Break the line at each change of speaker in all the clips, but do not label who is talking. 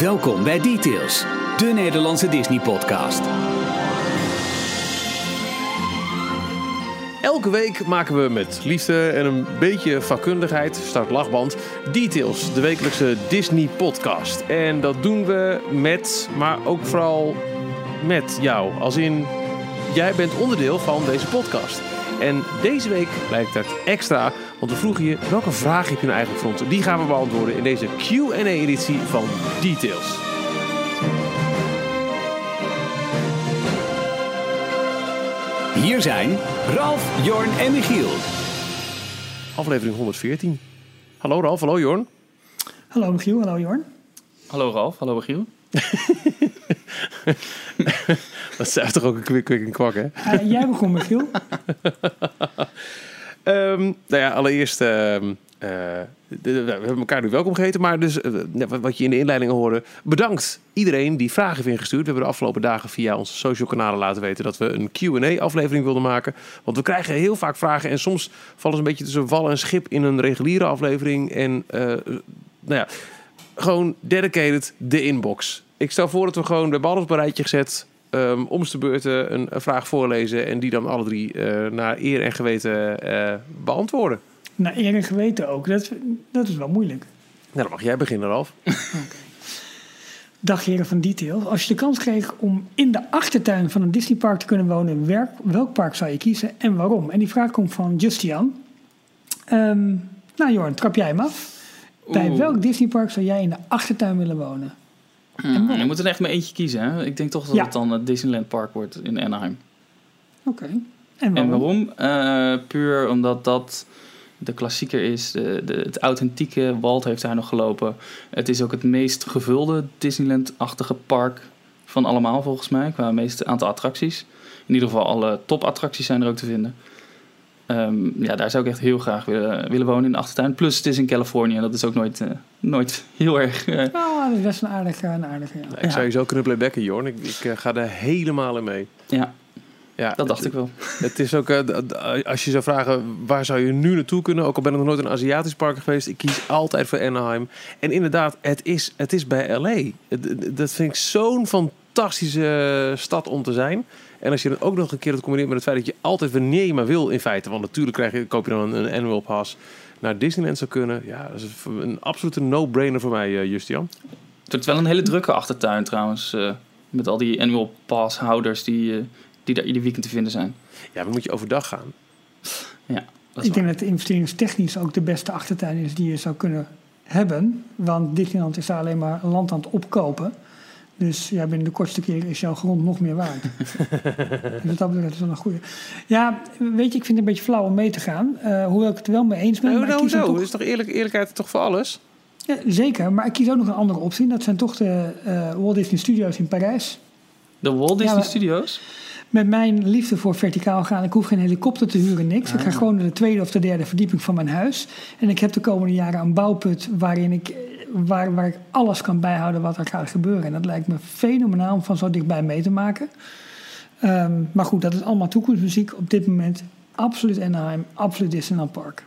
Welkom bij Details, de Nederlandse Disney-podcast.
Elke week maken we met liefde en een beetje vakkundigheid, start lachband, Details, de wekelijkse Disney-podcast. En dat doen we met, maar ook vooral met jou. Als in, jij bent onderdeel van deze podcast. En deze week blijkt dat extra, want we vroegen je welke vraag heb je nou eigenlijk voor ons? Die gaan we beantwoorden in deze Q&A-editie van Details.
Hier zijn Ralf, Jorn en Michiel.
Aflevering 114. Hallo Ralf, hallo Jorn.
Hallo Michiel, hallo Jorn.
Hallo Ralf, hallo Michiel.
Dat is toch ook een kwik, kwik en kwak, hè?
Uh, jij begon Michiel.
Ehm, nou ja, allereerst, ehm, eh, de- de- we hebben elkaar nu welkom geheten, maar dus eh, wat- je in de inleiding hoorde, bedankt iedereen die vragen heeft ingestuurd. We hebben de afgelopen dagen via onze social kanalen laten weten dat we een Q&A aflevering wilden maken. Want we krijgen heel vaak vragen en soms vallen ze een beetje tussen wal en schip in een reguliere aflevering. En eh, nou ja, gewoon dedicated de inbox. Ik stel voor dat we gewoon, we hebben alles op een rijtje gezet. Ehm om de beurten een, een vraag voorlezen en die dan alle drie eh, naar eer en geweten eh, beantwoorden.
Nou, eer en geweten ook. Dat, dat is wel moeilijk.
Nou, dan mag jij beginnen, Ralf.
Dag heren van Detail. Als je de kans kreeg om in de achtertuin van een Disneypark te kunnen wonen, werk, welk park zou je kiezen en waarom? En die vraag komt van Justian. Ehm, nou Jorn, trap jij hem af. Bij
Oeh.
welk Disneypark zou jij in de achtertuin willen wonen?
Hmm, je moet er echt maar eentje kiezen. Hè? Ik denk toch dat
Ja.
het dan het Disneyland Park wordt in Anaheim.
Oké. En waarom?
En waarom? Eh, puur omdat dat de klassieker is. De, de, het authentieke. Walt heeft daar nog gelopen. Het is ook het meest gevulde Disneyland-achtige park van allemaal volgens mij. Qua meeste aantal attracties. In ieder geval alle topattracties zijn er ook te vinden. Ehm, ja, daar zou ik echt heel graag willen, willen wonen in de achtertuin. Plus het is in Californië. Dat is ook nooit, eh, nooit heel erg... eh,
Oh, dat is best een aardige, een aardige ja.
Ik zou je zo kunnen playbacken, Jorn. Ik, ik eh, ga er helemaal in mee.
ja,
Ja,
dat dacht
het,
ik wel.
Het is ook, eh, als je zou vragen, waar zou je nu naartoe kunnen? Ook al ben ik nog nooit in een Aziatisch park geweest. Ik kies altijd voor Anaheim. En inderdaad, het is, het is bij LA. Dat vind ik zo'n fantastische stad om te zijn. En als je dan ook nog een keer dat combineert met het feit dat je altijd wanneer je maar wil in feite. Want natuurlijk krijg je, koop je dan een, een annual pass naar Disneyland zou kunnen. Ja, dat is een absolute no-brainer voor mij, eh, Justian.
Het wordt wel een hele drukke achtertuin trouwens. eh, met al die annual pass houders die, eh, die daar ieder weekend te vinden zijn.
Ja, dan moet je overdag gaan.
Dat is
Ik denk dat de investeringstechnisch ook de beste achtertuin is die je zou kunnen hebben. Want Disneyland is daar alleen maar land aan het opkopen. Dus ja, binnen de kortste keer is jouw grond nog meer waard. dus dat betreft is wel een goede. Ja, weet je, ik vind het een beetje flauw om mee te gaan. Eh, hoewel ik het er wel mee eens ben.
Nou, nou,
kies dan
zo.
toch-
Is toch eerlijk, eerlijkheid toch voor alles?
Ja, zeker, maar ik kies ook nog een andere optie. Dat zijn toch de eh, Walt Disney Studios in Parijs.
De Walt Disney
maar-
Studios?
Met mijn liefde voor verticaal gaan. Ik hoef geen helikopter te huren, niks. Ik ga gewoon naar de tweede of de derde verdieping van mijn huis. En ik heb de komende jaren een bouwput waarin ik, eh, waar, waar ik alles kan bijhouden wat er gaat gebeuren. En dat lijkt me fenomenaal om van zo dichtbij mee te maken. Ehm, maar goed, dat is allemaal toekomstmuziek. Op dit moment absoluut Anaheim, absoluut Disneyland Park.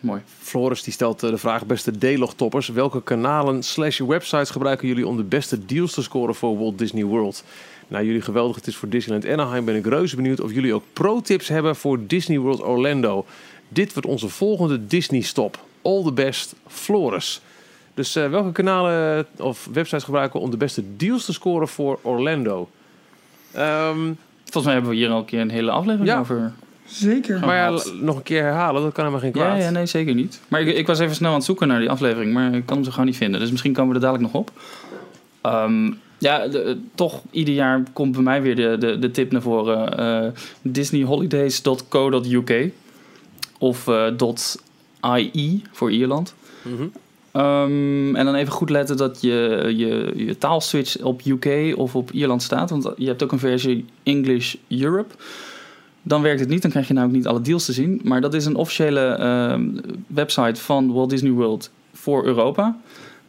Mooi.
Floris die stelt eh, de vraag, beste D-log-toppers. Welke kanalen slash websites gebruiken jullie om de beste deals te scoren voor Walt Disney World? Nou, jullie geweldig. Het is voor Disneyland Anaheim. Ben ik reuze benieuwd of jullie ook pro-tips hebben voor Disney World Orlando. Dit wordt onze volgende Disney-stop. All the best, Floris. Dus eh, welke kanalen of websites gebruiken we om de beste deals te scoren voor Orlando? Ehm,
Volgens mij hebben we hier al een keer een hele aflevering
Ja.
over.
Zeker.
maar ja, nog een keer herhalen, dat kan helemaal geen
Ja,
kwaad.
ja, nee, zeker niet. Maar ik, ik was even snel aan het zoeken naar die aflevering, maar ik kan hem zo gewoon niet vinden. Dus misschien komen we er dadelijk nog op. Ehm, ja, de- toch ieder jaar komt bij mij weer de, de, de tip naar voren. eh disneyholidays.co.uk of eh .ie voor Ierland.
Mhm.
Ehm, en dan even goed letten dat je, je, je taalswitch op UK of op Ierland staat. Want je hebt ook een versie English Europe. Dan werkt het niet, dan krijg je namelijk niet alle deals te zien. Maar dat is een officiële ehm, website van Walt Disney World voor Europa.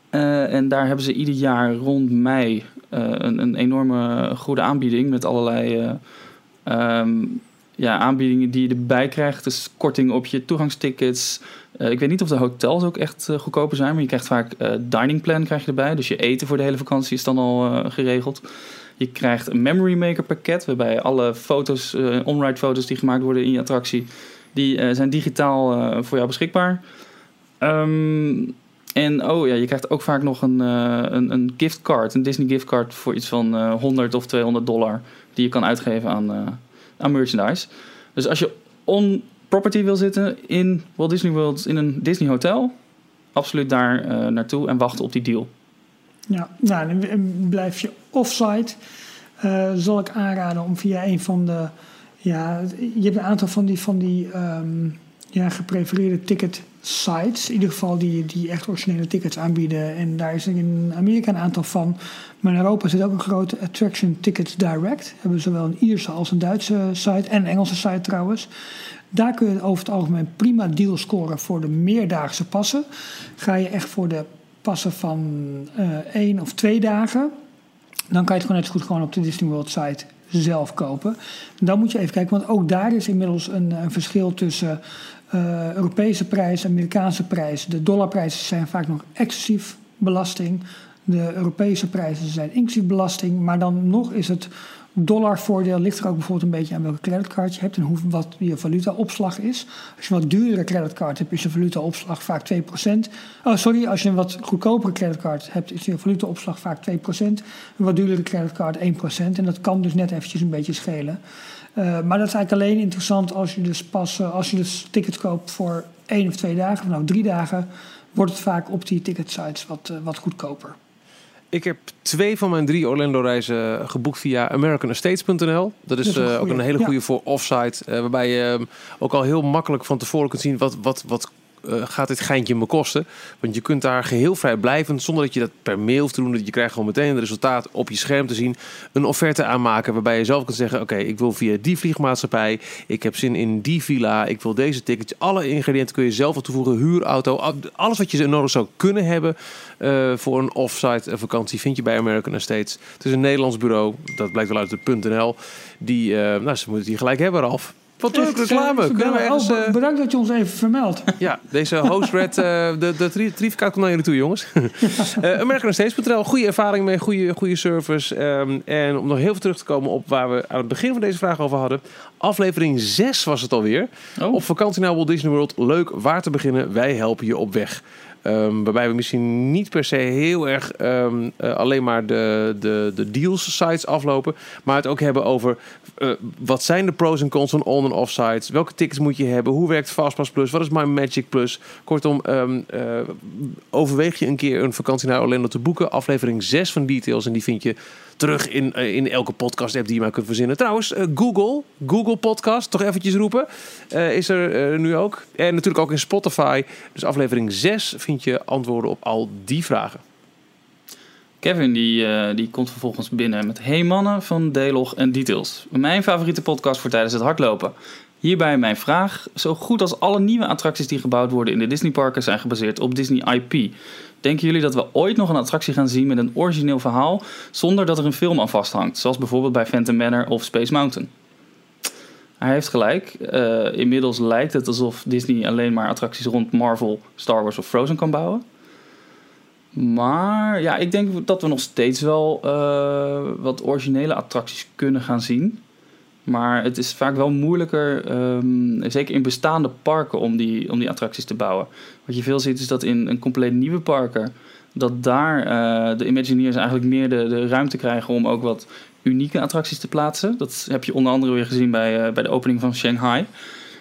Eh, en daar hebben ze ieder jaar rond mei eh, een, een enorme goede aanbieding met allerlei eh, ehm, ja, aanbiedingen die je erbij krijgt. Dus korting op je toegangstickets. Eh, ik weet niet of de hotels ook echt eh, goedkoper zijn, maar je krijgt vaak eh dining plan krijg je erbij. Dus je eten voor de hele vakantie is dan al eh, geregeld. Je krijgt een memory maker pakket, waarbij alle foto's, eh on-ride foto's die gemaakt worden in je attractie, die eh, zijn digitaal eh, voor jou beschikbaar. Ehm, en oh ja, je krijgt ook vaak nog een, eh, een, een giftcard, een Disney giftcard voor iets van eh 100 of 200 dollar, die je kan uitgeven aan, eh, aan merchandise. Dus als je on property wil zitten in Walt Disney World in een Disney hotel, absoluut daar eh, naartoe en wachten op die deal.
Ja, nou, dan blijf je offsite. eh zal ik aanraden om via een van de. Ja, je hebt een aantal van die, van die ehm, ja, geprefereerde ticket sites. In ieder geval die, die echt originele tickets aanbieden. En daar is in Amerika een aantal van. Maar in Europa zit ook een grote Attraction Tickets Direct. Hebben zowel een Ierse als een Duitse site. En een Engelse site trouwens. Daar kun je over het algemeen prima deal scoren voor de meerdaagse passen. Ga je echt voor de passen van eh één of twee dagen, dan kan je het gewoon net goed gewoon op de Disney World site zelf kopen. Dan moet je even kijken, want ook daar is inmiddels een verschil tussen eh, Europese prijs, Amerikaanse prijs. De dollarprijzen zijn vaak nog excessief belasting. De Europese prijzen zijn inclusief belasting. Maar dan nog is het dollarvoordeel ligt er ook bijvoorbeeld een beetje aan welke creditcard je hebt en hoe, wat je valutaopslag is. Als je een wat duurdere creditcard hebt, is je valutaopslag vaak 2%. Oh, sorry, als je een wat goedkopere creditcard hebt, is je valutaopslag vaak 2%. Een wat duurdere creditcard 1%. En dat kan dus net eventjes een beetje schelen. Uh, maar dat is eigenlijk alleen interessant als je dus pas, uh, als je dus tickets koopt voor één of twee dagen, of nou drie dagen, wordt het vaak op die ticketsites wat, uh, wat goedkoper.
Ik heb twee van mijn drie Orlando-reizen geboekt via AmericanEstates.nl. Dat is, dat is uh, ook een hele goede ja. voor offsite. Uh, waarbij je ook al heel makkelijk van tevoren kunt zien wat, wat, wat gaat dit geintje me kosten. Want je kunt daar geheel vrij blijven zonder dat je dat per mail hoeft te doen. Dat je krijgt gewoon meteen het resultaat op je scherm te zien. Een offerte aanmaken waarbij je zelf kunt zeggen... oké, ik wil via die vliegmaatschappij. Ik heb zin in die villa. Ik wil deze tickets. Alle ingrediënten kun je zelf toevoegen. Huurauto. Alles wat je nodig zou kunnen hebben... Uh, voor een offsite vakantie vind je bij American Estates. Het is een Nederlands bureau. Dat blijkt wel uit het .nl. Die, uh, nou, ze moeten die gelijk hebben, Ralf. Wat leuk reclame.
Kunnen we ergens, oh, bedankt dat je ons even vermeldt.
Ja, deze host Red, uh, de, de Triefkaart komt naar jullie toe, jongens. uh, American Estates.nl, goede ervaring mee, goede, goede service. Um, en om nog heel veel terug te komen op waar we aan het begin van deze vraag over hadden. Aflevering 6 was het alweer. Oh. Op vakantie naar Walt Disney World. Leuk, waar te beginnen? Wij helpen je op weg. Um, waarbij we misschien niet per se heel erg um, uh, alleen maar de, de, de deals sites aflopen. Maar het ook hebben over uh, wat zijn de pros en cons van on- en off sites. Welke tickets moet je hebben? Hoe werkt Fastpass Plus? Wat is My Magic Plus? Kortom, um, uh, overweeg je een keer een vakantie naar Orlando te boeken. Aflevering 6 van Details. En die vind je terug in, uh, in elke podcast app die je maar kunt verzinnen. Trouwens, uh, Google, Google Podcast, toch eventjes roepen, uh, is er nu ook. En natuurlijk ook in Spotify. Dus aflevering 6 vind je antwoorden op al die vragen.
Kevin die, die komt vervolgens binnen met Hey mannen van Delog en Details. Mijn favoriete podcast voor tijdens het hardlopen. Hierbij mijn vraag. Zo goed als alle nieuwe attracties die gebouwd worden in de Disneyparken zijn gebaseerd op Disney IP. Denken jullie dat we ooit nog een attractie gaan zien met een origineel verhaal zonder dat er een film aan vasthangt? Zoals bijvoorbeeld bij Phantom Manor of Space Mountain. Hij heeft gelijk. Uh, inmiddels lijkt het alsof Disney alleen maar attracties rond Marvel, Star Wars of Frozen kan bouwen. Maar ja, ik denk dat we nog steeds wel uh, wat originele attracties kunnen gaan zien. Maar het is vaak wel moeilijker, um, zeker in bestaande parken, om die, om die attracties te bouwen. Wat je veel ziet is dat in een compleet nieuwe parken, dat daar uh, de Imagineers eigenlijk meer de, de ruimte krijgen om ook wat unieke attracties te plaatsen. Dat heb je onder andere weer gezien bij, uh, bij de opening van Shanghai.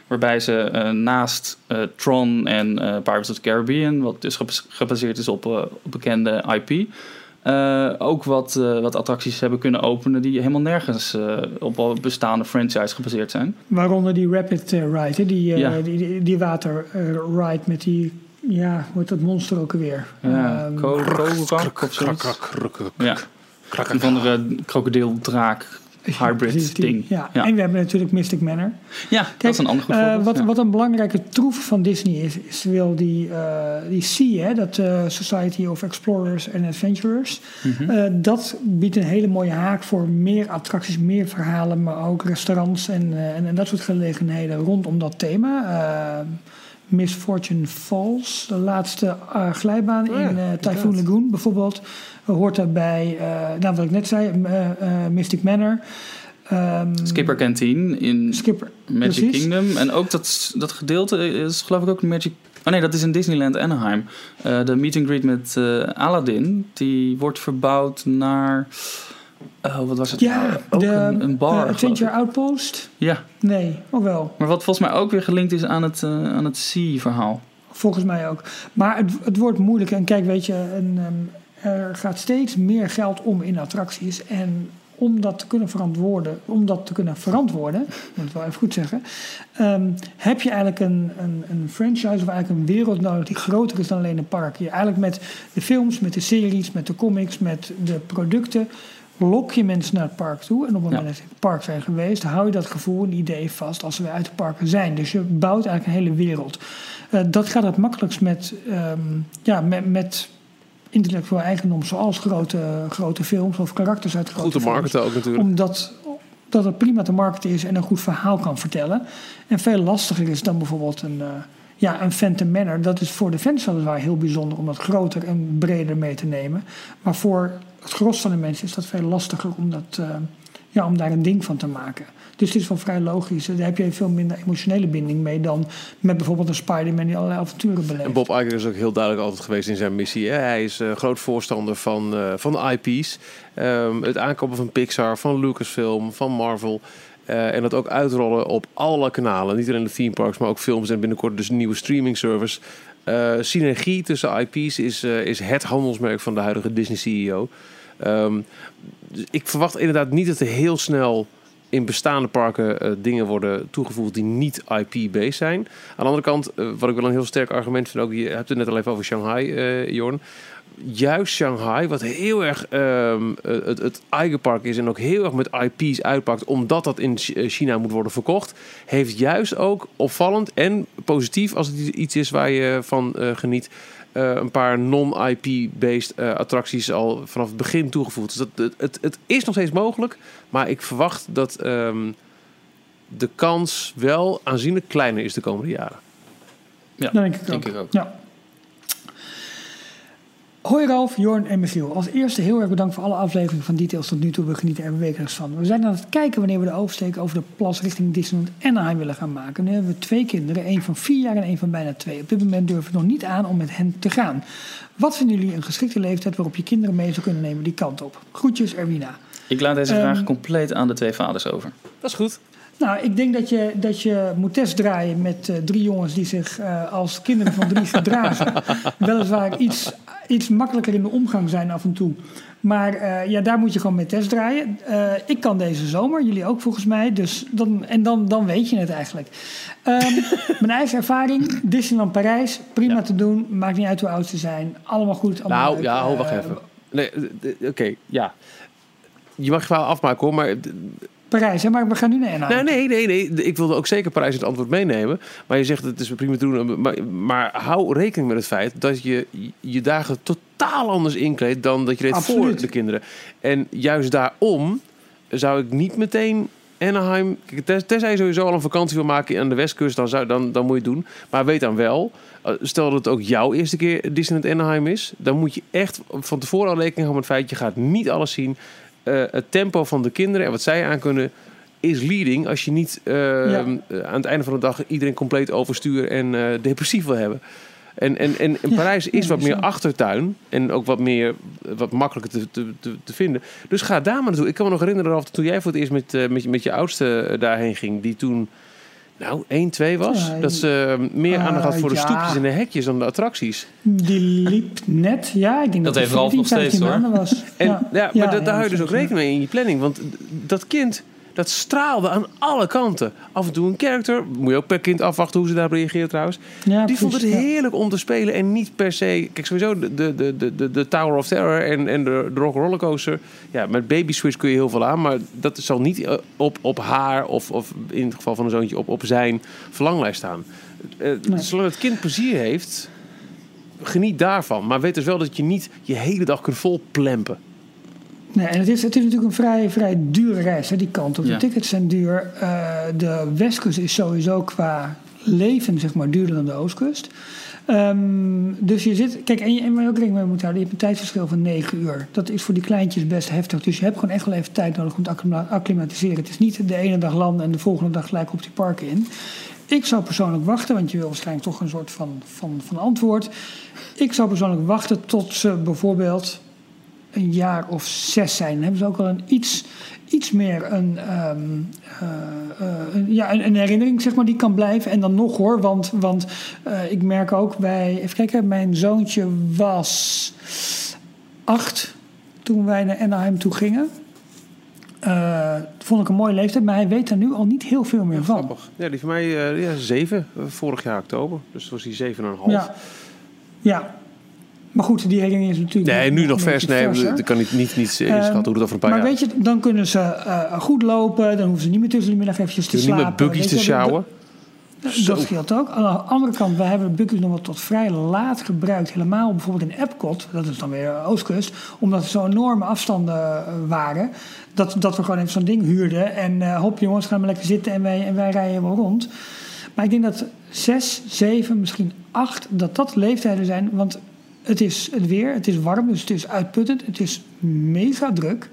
Waarbij ze uh, naast Tron en Pirates of the Caribbean, wat dus gebaseerd is op, op bekende IP, ook wat, wat attracties hebben kunnen openen die helemaal nergens op bestaande franchise gebaseerd zijn.
Waaronder die Rapid Ride, die, ja. die, die, die waterride met die, ja, hoe heet dat monster ook alweer?
Ja, um, of zoiets. Ja, een van de krokodildraak hybrid
precies die.
ding.
Ja.
Ja.
En we hebben natuurlijk Mystic Manor.
Ja, dat is een ander goed
eh,
voorbeeld.
wat,
ja.
wat een belangrijke troef van Disney is, is wel die, eh die hè, dat eh, Society of Explorers and Adventurers.
Mhm.
Dat biedt een hele mooie haak voor meer attracties, meer verhalen, maar ook restaurants en, en, en dat soort gelegenheden rondom dat thema. Miss Fortune Falls, de laatste eh, glijbaan
Oh ja,
in eh, Typhoon. Lagoon bijvoorbeeld, eh, hoort daarbij, eh nou wat ik net zei, Mystic Manor. Ehm,
Skipper Canteen in
Skipper,
Magic
precies.
Kingdom. En ook dat, dat gedeelte is geloof ik ook Magic... Oh nee, dat is in Disneyland Anaheim. Eh, de meet and greet met eh, Aladdin, die wordt verbouwd naar... Oh, wat was het?
Ja,
nou? ook
de
een, een bar.
eh,
geloof
Adventure. Outpost.
Ja,
Nee, of wel.
maar wat volgens mij ook weer gelinkt is aan het, eh, aan het Sea-verhaal.
Volgens mij ook. Maar het, het wordt moeilijk. En kijk, weet je, een, ehm, er gaat steeds meer geld om in attracties. En om dat te kunnen verantwoorden, om dat te kunnen verantwoorden, ik moet het wel even goed zeggen, ehm, heb je eigenlijk een, een, een franchise of eigenlijk een wereld nodig die groter is dan alleen een park. Je eigenlijk met de films, met de series, met de comics, met de producten lok je mensen naar het park toe. En op het moment dat ze in het park zijn geweest, hou je dat gevoel en idee vast als ze weer uit de parken zijn. Dus je bouwt eigenlijk een hele wereld. Eh, dat gaat het makkelijkst met, ehm, ja, met, met intellectueel eigendom, zoals grote, grote films of karakters uit grote
Goed te
films.
ook natuurlijk.
Omdat dat het prima te marketen is en een goed verhaal kan vertellen. En veel lastiger is dan bijvoorbeeld een, eh, ja, een Phantom Manor. Dat is voor de fans weliswaar heel bijzonder om dat groter en breder mee te nemen. Maar voor het gros van de mensen is dat veel lastiger om, eh, ja, om daar een ding van te maken. Dus het is wel vrij logisch. Daar heb je veel minder emotionele binding mee dan met bijvoorbeeld een Spider-Man die allerlei avonturen beleeft.
En Bob Iger is ook heel duidelijk altijd geweest in zijn missie. Hij is eh, groot voorstander van, eh, van IP's. Ehm, het aankopen van Pixar, van Lucasfilm, van Marvel. En dat ook uitrollen op alle kanalen. Niet alleen de theme parks, maar ook films en binnenkort dus een nieuwe streaming service. Eh, synergie tussen IP's is, eh, is het handelsmerk van de huidige Disney CEO. Ehm, dus ik verwacht inderdaad niet dat er heel snel in bestaande parken eh, dingen worden toegevoegd die niet IP-based zijn. Aan de andere kant, wat ik wel een heel sterk argument vind, ook je hebt het net al even over Shanghai, Jorn. Juist Shanghai, wat heel erg ehm, eh, het, het eigen park is en ook heel erg met IP's uitpakt, omdat dat in eh, China moet worden verkocht, heeft juist ook opvallend en positief, als het iets is waar je van eh, geniet, eh, een paar non-IP-based eh, attracties al vanaf het begin toegevoegd. Dus dat, het, het, het is nog steeds mogelijk, maar ik verwacht dat ehm, de kans wel aanzienlijk kleiner is de komende jaren.
Ja,
Dat denk ik
denk
ook.
ik ook.
Ja. Hoi Ralf, Jorn en Michiel. Als eerste heel erg bedankt voor alle afleveringen van Details tot nu toe. We genieten er wekelijks van. We zijn aan het kijken wanneer we de oversteek over de plas richting Disneyland Anaheim willen gaan maken. Nu hebben we twee kinderen, één van vier jaar en één van bijna twee. Op dit moment durven we nog niet aan om met hen te gaan. Wat vinden jullie een geschikte leeftijd waarop je kinderen mee zou kunnen nemen die kant op? Groetjes, Erwina.
Ik laat deze
Ehm,
vraag compleet aan de twee vaders over.
Dat is goed.
Nou, ik denk dat je, dat je moet testdraaien met eh, drie jongens die zich eh, als kinderen van drie gedragen. Weliswaar iets, iets makkelijker in de omgang zijn af en toe. Maar eh, ja, daar moet je gewoon mee testdraaien. Eh ik kan deze zomer, jullie ook volgens mij. Dus dan, en dan, dan weet je het eigenlijk. Ehm, mijn eigen ervaring, Disneyland Parijs, prima te doen. Maakt niet uit hoe oud ze zijn. Allemaal goed. Allemaal
Nou,
leuk.
ja, ho, wacht
Eh,
even. Nee, oké, ja. Je mag je verhaal afmaken hoor, maar...
Parijs, hè? maar we gaan nu naar Anaheim.
Nee, nee, nee, nee. Ik wilde ook zeker Parijs in het antwoord meenemen. Maar je zegt het is prima te doen. Maar, maar hou rekening met het feit dat je je dagen totaal anders inkleedt dan dat je deed voor de kinderen. En juist daarom zou ik niet meteen Anaheim... Tenzij je sowieso al een vakantie wil maken aan de westkust, dan, zou, dan, dan moet je het doen. Maar weet dan wel, eh, stel dat het ook jouw eerste keer Disneyland Anaheim is... dan moet je echt van tevoren al rekening houden met het feit... je gaat niet alles zien. Eh, het tempo van de kinderen en wat zij aankunnen is leading als je niet eh, eh, aan het einde van de dag iedereen compleet overstuur en depressief wil hebben. En, en, en, en
Ja,
Parijs is wat meer achtertuin en ook wat meer wat makkelijker te, te, te, te vinden. Dus ga daar maar naartoe. Ik kan me nog herinneren Ralf, toen jij voor het eerst met, met, je, met je oudste daarheen ging, die toen nou 1, 2 was,
Ja,
dat ze eh, meer
eh,
aandacht had voor de
ja.
stoepjes en de hekjes dan de attracties.
Die liep net, ja, ik denk dat,
Dat heeft Ralf
14,
nog steeds,
15
hoor.
maanden was.
En ja, maar
Ja,
da-
ja,
daar hou je dus ook rekening mee in je planning. Want dat kind, dat straalde aan alle kanten. Af en toe een character, moet je ook per kind afwachten hoe ze daarop reageren trouwens.
Ja,
Die vond het heerlijk om te spelen en niet per se... Kijk, sowieso de, de, de, de, de Tower of Terror en, en de, de Rock Rollercoaster. Ja, met Baby Switch kun je heel veel aan, maar dat zal niet eh, op, op haar of, of in het geval van een zoontje op, op zijn verlanglijst staan. Eh,
Nee.
Zolang het kind plezier heeft, geniet daarvan. Maar weet dus wel dat je niet je hele dag kunt volplempen.
Nee, en het is, het is natuurlijk een vrij, vrij dure reis, hè, die kant op. De
Ja.
tickets zijn duur. Eh, de westkust is sowieso qua leven zeg maar, duurder dan de oostkust. Ehm, dus je zit... Kijk, en je, en waar je ook rekening mee moet houden... je hebt een tijdsverschil van 9 uur. Dat is voor die kleintjes best heftig. Dus je hebt gewoon echt wel even tijd nodig om te acclima- acclimatiseren. Het is niet de ene dag landen en de volgende dag gelijk op die parken in. Ik zou persoonlijk wachten, want je wil waarschijnlijk toch een soort van, van, van antwoord. Ik zou persoonlijk wachten tot ze bijvoorbeeld een jaar of zes zijn. Hebben ze ook wel een iets, iets meer een, ehm, eh, eh, een- ja, een, een herinnering zeg maar, die kan blijven. En dan nog hoor, want, want eh, ik merk ook bij... Even kijken, mijn zoontje was acht toen wij naar Anaheim toe gingen. Vond ik een mooie leeftijd, maar hij weet er nu al niet heel veel meer van.
Grappig. Ja, die van mij eh, ja, zeven, vorig jaar oktober. Dus was hij zeven en een half.
Ja. ja. Maar goed, die herinnering is natuurlijk...
Nee, nu nog vers. Nee, kan ik niet, niet eh, inschatten hoe dat over een paar
maar
jaar...
weet je, dan kunnen ze eh, goed lopen. Dan hoeven ze niet meer tussen de middag eventjes te
niet
slapen.
met buggies te sjouwen.
Dat, scheelt ook. Aan de andere kant, wij hebben de buggies nog wel tot vrij laat gebruikt. Helemaal bijvoorbeeld in Epcot, dat is dan weer Oostkust. Omdat er zo enorme afstanden eh, waren. Dat, dat we gewoon even zo'n ding huurden. En eh hop jongens, gaan maar lekker zitten en wij, en wij rijden wel rond. Maar ik denk dat zes, zeven, misschien acht, dat dat leeftijden zijn. Want het is het weer, het is warm, dus het is uitputtend. Het is mega druk.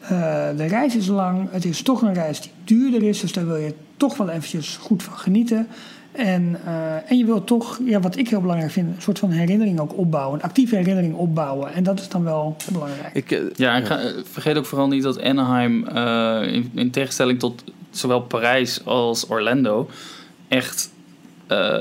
Eh, de reis is lang. Het is toch een reis die duurder is. Dus daar wil je toch wel eventjes goed van genieten. En, eh, en je wil toch, ja, wat ik heel belangrijk vind, een soort van herinnering ook opbouwen. Een actieve herinnering opbouwen. En dat is dan wel belangrijk.
Ik, eh,
Ja, en ga- vergeet ook vooral niet dat Anaheim, eh, in, in tegenstelling tot zowel Parijs als Orlando, echt eh,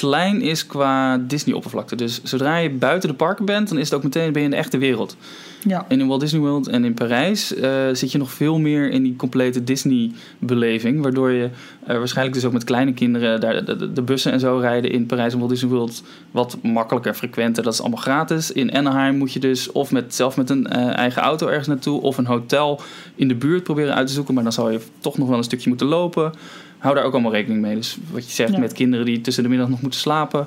klein is qua Disney-oppervlakte. Dus zodra je buiten de parken bent, dan is het ook meteen ben je in de echte wereld.
Ja,
En in Walt Disney World en in Parijs eh, zit je nog veel meer in die complete Disney-beleving. Waardoor je eh, waarschijnlijk dus ook met kleine kinderen daar de, bussen en zo rijden in Parijs en Walt Disney World wat makkelijker, frequenter. Dat is allemaal gratis. In Anaheim moet je dus of met, zelf met een eh, eigen auto ergens naartoe of een hotel in de buurt proberen uit te zoeken. Maar dan zal je toch nog wel een stukje moeten lopen. Hou daar ook allemaal rekening mee. Dus wat je zegt
Ja.
met kinderen die tussen de middag nog moeten slapen.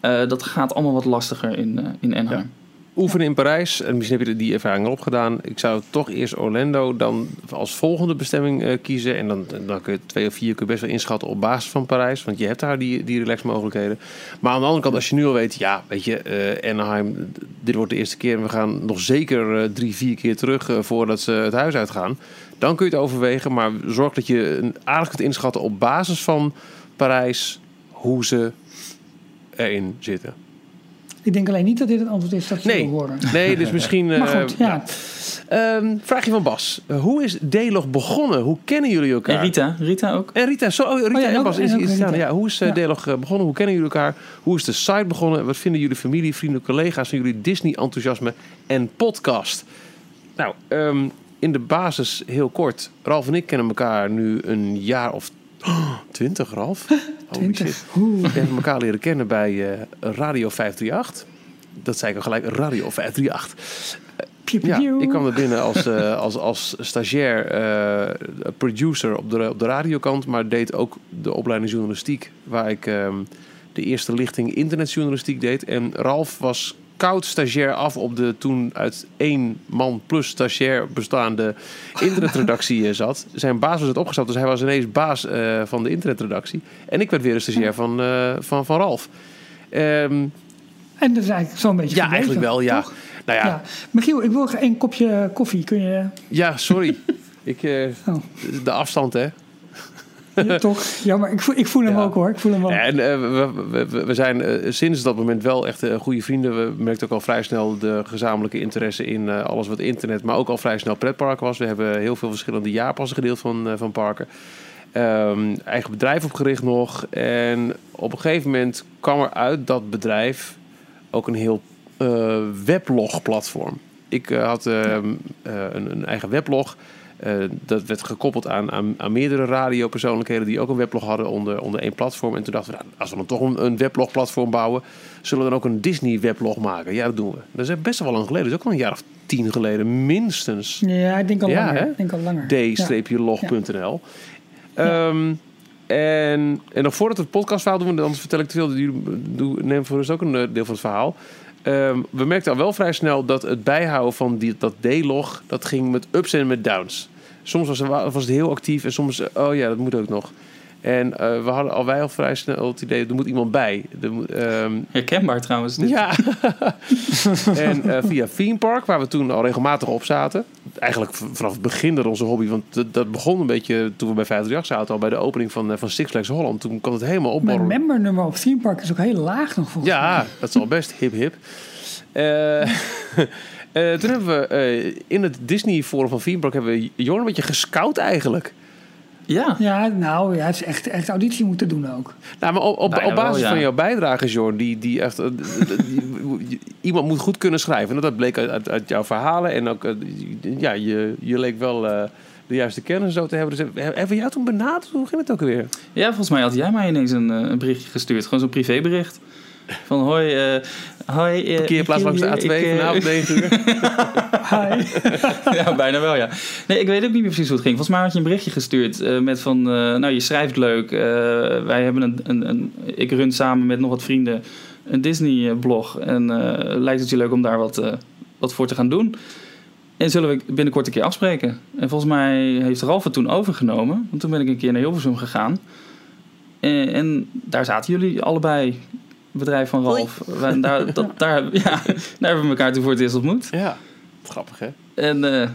eh, dat gaat allemaal wat lastiger in, eh, in Anaheim.
oefenen in Parijs. En misschien heb je die ervaring al opgedaan. Ik zou toch eerst Orlando dan als volgende bestemming eh, kiezen. En dan, dan kun je twee of vier kun je best wel inschatten op basis van Parijs. Want je hebt daar die, die relaxmogelijkheden. Maar aan de andere kant, als je nu al weet... Ja, weet je, eh, Anaheim, dit wordt de eerste keer. En we gaan nog zeker eh, drie, vier keer terug eh, voordat ze het huis uitgaan. Dan kun je het overwegen. Maar zorg dat je een aardig kunt inschatten op basis van Parijs... hoe ze erin zitten.
ik denk alleen niet dat dit het antwoord is dat je
Nee.
wil horen.
Nee, dus misschien...
Maar
eh,
goed, ja.
Ehm, vraagje van Bas. Eh, hoe is D-Log begonnen? Hoe kennen jullie elkaar?
En Rita, Rita ook.
En Rita, zo, oh, Rita
Oh ja,
en Bas
en
is
Rita.
Ja, hoe is uh,
Ja.
D-Log eh, begonnen? Hoe kennen jullie elkaar? Hoe is de site begonnen? Wat vinden jullie familie, vrienden, collega's van jullie Disney-enthousiasme en podcast? Nou, ehm, in de basis heel kort. Ralf en ik kennen elkaar nu een jaar of twintig, Ralf. Holy
Twintig.
We hebben elkaar leren kennen bij eh, Radio 538. Dat zei ik al gelijk, Radio 538.
Piu, piu,
Ja, ik kwam er binnen als, eh, als, als stagiair eh, producer op de, op de radiokant, maar deed ook de opleiding journalistiek, waar ik ehm, de eerste lichting internetjournalistiek deed. En Ralf was koud stagiair af op de toen uit één man plus stagiair bestaande internetredactie eh, zat. Zijn baas was het opgestapt, dus hij was ineens baas eh, van de internetredactie. En ik werd weer een stagiair van, eh, van, van Ralf. Ehm,
En dat is eigenlijk zo'n beetje
ja,
gebleven,
eigenlijk wel, ja.
toch?
Nou ja,
Ja. Michiel, ik wil een kopje koffie. Kun je...
ja sorry. ik, eh,
Oh.
de afstand, hè.
Ja, toch? Ja, maar ik voel, ik voel hem
Ja.
ook hoor. Ik voel hem ook.
En eh, we, we- zijn eh, sinds dat moment wel echt eh, goede vrienden. We merkten ook al vrij snel de gezamenlijke interesse in alles wat internet, maar ook al vrij snel pretparken was. We hebben heel veel verschillende jaarpassen gedeeld van, van parken. Ehm, eigen bedrijf opgericht nog. En op een gegeven moment kwam er uit dat bedrijf ook een heel eh weblog-platform. Ik had ehm, eh, een, een eigen weblog. Eh, dat werd gekoppeld aan, aan, aan meerdere radiopersoonlijkheden die ook een weblog hadden onder, onder één platform. En toen dachten we, nou, als we dan toch een, een weblogplatform bouwen, zullen we dan ook een Disney-weblog maken? Ja, dat doen we. Dat is best wel lang geleden. Dat is ook al een jaar of tien geleden, minstens.
Ja, ik denk al
Ja,
langer. Ik denk al langer.
d-log.nl. Ehm, en, en nog voordat we het podcastverhaal doen, anders vertel ik te veel. Nemen voor ons ook een eh, deel van het verhaal. Ehm, we merkten al wel vrij snel dat het bijhouden van die, dat D-log, dat ging met ups en met downs. Soms was, wa- was het heel actief en soms, oh ja, dat moet ook nog. En eh, we hadden al wij al vrij snel het idee, er moet iemand bij. Er moet, ehm,
Herkenbaar trouwens. Dit.
ja. en eh, via Theme Park, waar we toen al regelmatig op zaten. Eigenlijk vanaf het begin dat onze hobby. Want dat, begon een beetje toen we bij 538 zaten. Al bij de opening van, eh, van Six Flags Holland. Toen kwam het helemaal
Mijn
opborrelen.
membernummer op Theme Park is ook heel laag nog volgens mij.
Ja, dat is al best hip hip. Eh, toen hebben we eh, in het Disney Forum van Park... hebben we Jorn een beetje gescout eigenlijk.
Ja.
Ja, nou, hij heeft echt, echt auditie moeten doen ook.
Nou, maar op, op, op basis
wel, ja.
van jouw bijdrage, Jorn, die, die echt, eh, die- iemand moet goed kunnen schrijven. En dat bleek uit, uit, uit jouw verhalen. En ook, ja, je, je leek wel eh, de juiste kennis zo te hebben. Dus hebben we jou toen benaderd? Hoe ging het ook alweer?
ja, volgens mij had jij mij ineens een, een berichtje gestuurd. Gewoon zo'n privébericht. Van hoi, eh hoi. eh,
Parkeerplaats
ik-
langs de A2
ik, eh,
vanavond 9 uur.
Hi.
ja, bijna wel, ja. Nee, ik weet ook niet meer precies hoe het ging. Volgens mij had je een berichtje gestuurd eh, met van... eh, nou, je schrijft leuk. eh, wij hebben een, een, een... Ik run samen met nog wat vrienden een Disney-blog. En eh, lijkt het je leuk om daar wat, wat voor te gaan doen? En zullen we binnenkort een keer afspreken? En volgens mij heeft Ralf het toen overgenomen. Want toen ben ik een keer naar Hilversum gegaan. En, en daar zaten jullie allebei. Bedrijf van Ralf. Wij- daar, dat, daar, ja, daar hebben we elkaar toen voor het eerst ontmoet.
Ja, grappig hè?
En eh,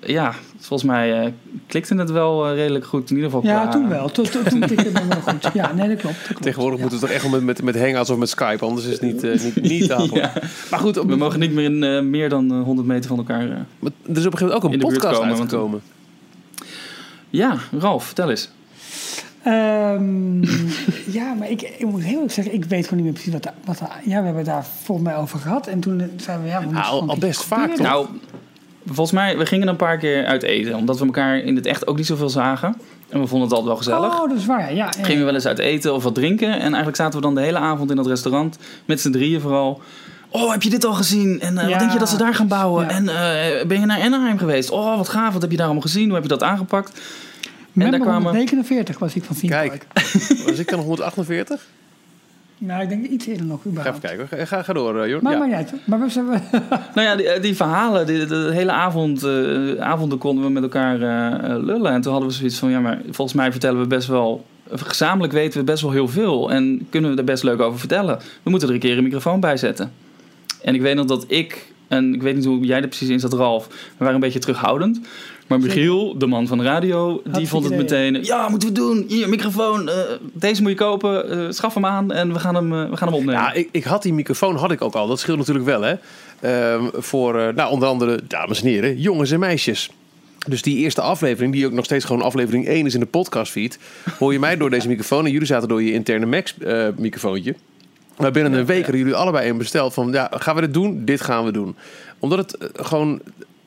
ja, volgens mij eh, klikte het wel eh, redelijk goed. In ieder geval
Ja,
qua-
toen wel. Toen, toen, toen tikte het wel goed. Ja, nee, dat klopt. Dat klopt.
Tegenwoordig
ja.
moeten we toch echt wel met, met, met Hangouts of met Skype. Anders is het niet, niet, niet.
Ja.
Maar goed, op,
We mogen niet meer in eh, meer dan eh, 100 meter van elkaar. eh.
maar er is op een gegeven moment ook
in
een podcast
komen, want-. Ja, Ralf, vertel eens.
Ehm, ja, maar ik, ik moet heel eerlijk zeggen, ik weet gewoon niet meer precies wat, daar- wat Ja, we hebben daar volgens mij over gehad. En toen zeiden we, ja, we moeten
al- best vaak, toch?
Nou, volgens mij, we gingen een paar keer uit eten. Omdat we elkaar in het echt ook niet zoveel zagen. En we vonden het altijd wel gezellig.
Oh, dat is waar, ja. ja.
Gingen we wel eens uit eten of wat drinken. En eigenlijk zaten we dan de hele avond in dat restaurant. Met z'n drieën vooral. Oh, heb je dit al gezien? En eh,
Ja.
wat denk je dat ze daar gaan bouwen?
Ja.
En eh, ben je naar Anaheim geweest? Oh, wat gaaf. Wat heb je daar allemaal gezien? Hoe heb je dat aangepakt?
Member
daar kwamen-
149 was ik van Theme
Kijk,
Park.
was ik dan 148?
Nou, ik denk iets eerder nog
Ga even
überhaupt.
kijken. hoor. Ga, ga door, eh, Jorn.
Maar,
Ja.
maar uit. Maar we zijn...
Nou ja, die, eh, die verhalen, die, de, hele avond, eh, avonden konden we met elkaar eh, eh, lullen. En toen hadden we zoiets van, ja, maar volgens mij vertellen we best wel... Gezamenlijk weten we best wel heel veel en kunnen we er best leuk over vertellen. We moeten er een keer een microfoon bij zetten. En ik weet nog dat ik, en ik weet niet hoe jij er precies in zat, Ralf, we waren een beetje terughoudend. Maar Michiel, de man van de radio, die vond het
idee.
meteen... Ja, moeten we doen. Hier, microfoon. eh, deze moet je kopen. eh, schaf hem aan en we gaan hem, eh, we gaan hem opnemen.
Ja, ik, ik had die microfoon had ik ook al. Dat scheelt natuurlijk wel, hè. Ehm, voor, eh, nou, onder andere, dames en heren, jongens en meisjes. Dus die eerste aflevering, die ook nog steeds gewoon aflevering 1 is in de podcastfeed... hoor je mij door deze microfoon en jullie zaten door je interne Max-microfoontje. maar binnen een week hadden jullie allebei een besteld van... ja, gaan we dit doen? Dit gaan we doen. Omdat het gewoon...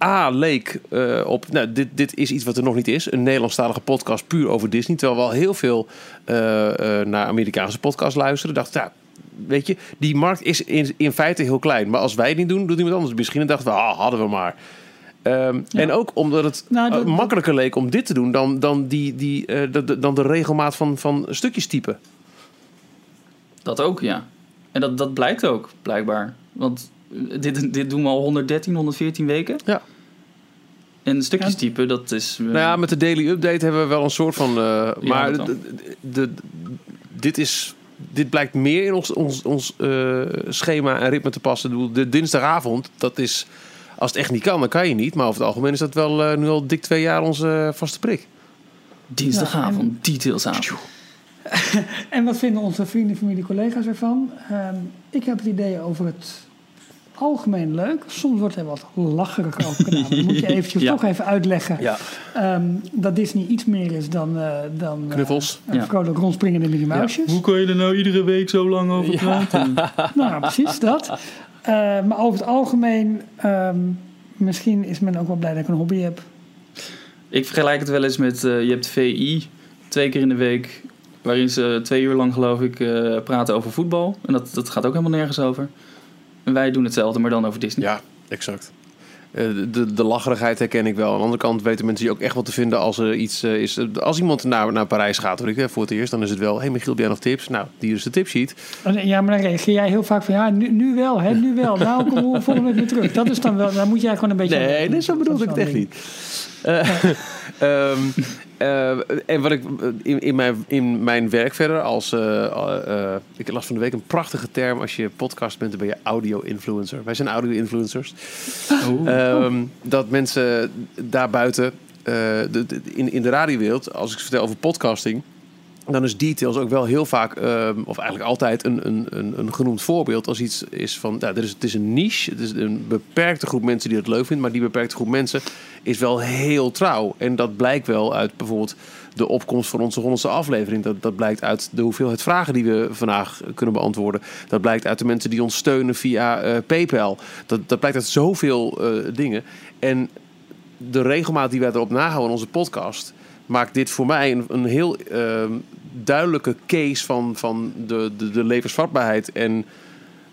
A leek eh, op, nou, dit, dit is iets wat er nog niet is. Een Nederlandstalige podcast puur over Disney. Terwijl we al heel veel eh, eh, naar Amerikaanse podcasts luisteren. Dacht, ja, weet je, die markt is in, in feite heel klein. Maar als wij het niet doen, doet iemand anders misschien. En dachten we, ah, hadden we maar. Ehm, En ook omdat het
Nou, dat-
makkelijker leek om dit te doen dan, dan, die, die, eh, de, de- dan de regelmaat van, van stukjes typen.
Dat ook, ja. En dat, dat blijkt ook, blijkbaar. Want dit, dit doen we al 113, 114 weken.
Ja.
En stukjes
Ja.
typen, dat is... eh,
Nou ja, met de daily update hebben we wel een soort van. eh, maar de, de, de- dit is. Dit blijkt meer in ons, ons, ons eh, schema en ritme te passen. De dinsdagavond, dat is. Als het echt niet kan, dan kan je niet. Maar over het algemeen is dat wel eh, nu al dik twee jaar onze vaste prik.
Dinsdagavond, detailsavond.
En wat vinden onze vrienden, familie, collega's ervan? Ehm, ik heb het idee over het algemeen leuk. Soms wordt er wat lacherig over gedaan. Dan moet je eventjes
Ja.
toch even uitleggen
Ja.
ehm, dat Disney iets meer is dan, eh dan eh,
Knuffels.
een
Ja.
vrolijk rondspringende Mickey Muisjes.
Hoe kan je er nou iedere week zo lang over praten?
Nou, ja, precies dat. Eh, maar over het algemeen, ehm, misschien is men ook wel blij dat ik een hobby heb.
Ik vergelijk het wel eens met, eh, je hebt VI twee keer in de week, waarin ze twee uur lang geloof ik eh, praten over voetbal. En dat, dat gaat ook helemaal nergens over. En wij doen hetzelfde, maar dan over Disney.
Ja, exact. Eh, de, de lacherigheid herken ik wel. Aan de andere kant weten mensen die ook echt wat te vinden als er iets eh, is. Als iemand naar, naar Parijs gaat, weet ik, voor het eerst, dan is het wel... Hé hey Michiel, heb jij nog tips? Nou, die is de tipsheet.
Ja, maar dan reageer jij heel vaak van ja, nu, nu wel, hè, nu wel. Nou, kom we volgende week weer terug. Dat is dan wel, dan moet jij gewoon een beetje...
Nee, nee zo bedoelde ik het echt niet. Eh, ehm, eh, en wat ik eh, in, in, mijn, in mijn werk verder als... eh, ik las van de week een prachtige term. Als je podcast bent, dan ben je audio-influencer. Wij zijn audio-influencers. Ehm, dat mensen daarbuiten, de, de- in, in de radiowereld, als ik vertel over podcasting, dan is details ook wel heel vaak, ehm, of eigenlijk altijd, een, een, een, een genoemd voorbeeld als iets is van, nou, er is, het is een niche, het is een beperkte groep mensen die het leuk vindt, maar die beperkte groep mensen is wel heel trouw. En dat blijkt wel uit bijvoorbeeld de opkomst van onze honderdste aflevering. Dat, dat blijkt uit de hoeveelheid vragen die we vandaag kunnen beantwoorden. Dat blijkt uit de mensen die ons steunen via eh, PayPal. Dat, dat blijkt uit zoveel eh, dingen. En de regelmaat die wij erop nahouden in onze podcast... maakt dit voor mij een, een heel ehm, duidelijke case van, van de, de, de levensvatbaarheid... en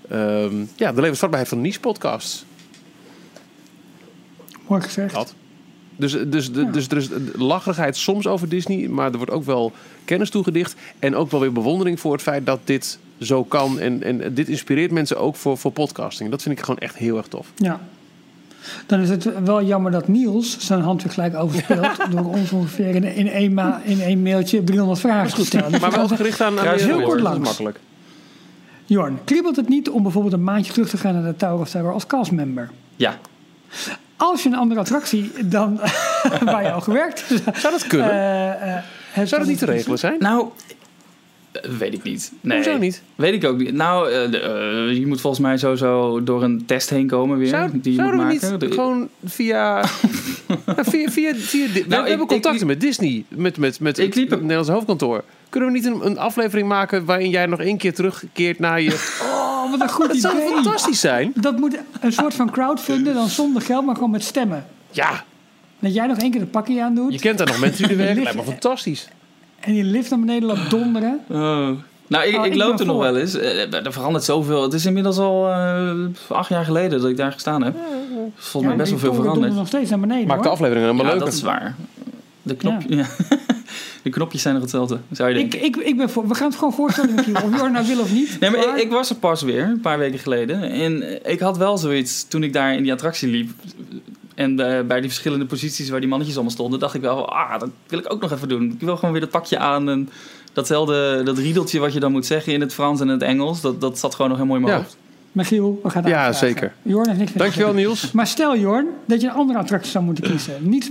ehm, ja, de levensvatbaarheid van niche-podcasts.
Mooi gezegd.
Dat. Dus, dus, de- dus er is lacherigheid soms over Disney, maar er wordt ook wel kennis toegedicht. En ook wel weer bewondering voor het feit dat dit zo kan. En, en dit inspireert mensen ook voor, voor podcasting. Dat vind ik gewoon echt heel erg tof.
Ja. Dan is het wel jammer dat Niels zijn hand weer gelijk overspeelt... door ons ongeveer in, in, één, ma in één mailtje 300 vragen te stellen.
Maar
we
wel gericht aan, aan
heel
kort
Dat is
langs.
makkelijk.
Jorn, kriebelt het niet om bijvoorbeeld een maandje terug te gaan naar de Tower of Terror als castmember?
Ja.
Als je een andere attractie dan waar je al gewerkt hebt,
Zou dat kunnen?
eh, eh, hebt
Zou dat niet te regelen zijn?
Nou, eh, weet ik niet. Nee.
Hoezo niet?
Weet ik ook niet. Nou, eh, eh, je moet volgens mij sowieso door een test heen komen weer.
Zou,
die je moet
zouden we
maken.
niet
De-
gewoon via... via, via, we,
Nou, ik-
hebben contacten met Disney, met, met, met
Ik
het
liep-
Nederlandse hoofdkantoor. Kunnen we niet een, een aflevering maken waarin jij nog één keer terugkeert naar je...
Oh, wat een goed
Dat zou
idee.
fantastisch zijn.
Dat moet een soort van crowdfunden, dan zonder geld, maar gewoon met stemmen.
Ja,
Dat jij nog één keer de pakje aan doet
je kent daar nog mensen die er werken. Lijkt me fantastisch.
En die lift naar beneden loopt donderen.
Oh. Nou, ik,
Oh,
ik loop er nog
voor.
wel eens. Eh, Er verandert zoveel. Het is inmiddels al eh, acht jaar geleden dat ik daar gestaan heb. Volgens mij best wel veel veranderd.
nog steeds naar beneden.
Maakt de aflevering helemaal
Ja,
leuker.
dat is waar. De, knop, ja. de knopjes zijn nog hetzelfde, zou je
Ik,
denken.
ik, ik ben voor, we gaan het gewoon voorstellen, Michiel. Of Jorn nou wil of niet.
Nee, maar ik,
Maar-
ik was er pas weer, een paar weken geleden. En ik had wel zoiets, toen ik daar in die attractie liep... en eh, bij die verschillende posities waar die mannetjes allemaal stonden... dacht ik wel, ah, dat wil ik ook nog even doen. Ik wil gewoon weer dat pakje aan en datzelfde... dat riedeltje wat je dan moet zeggen in het Frans en het Engels... dat, dat zat gewoon nog helemaal in mijn
Ja.
hoofd.
Michiel, we gaan het
Ja, zeker.
Jorn heeft niks meer
Dankjewel
gezegd.
Niels.
Maar stel, Jorn, dat je een andere attractie zou moeten kiezen. Niet,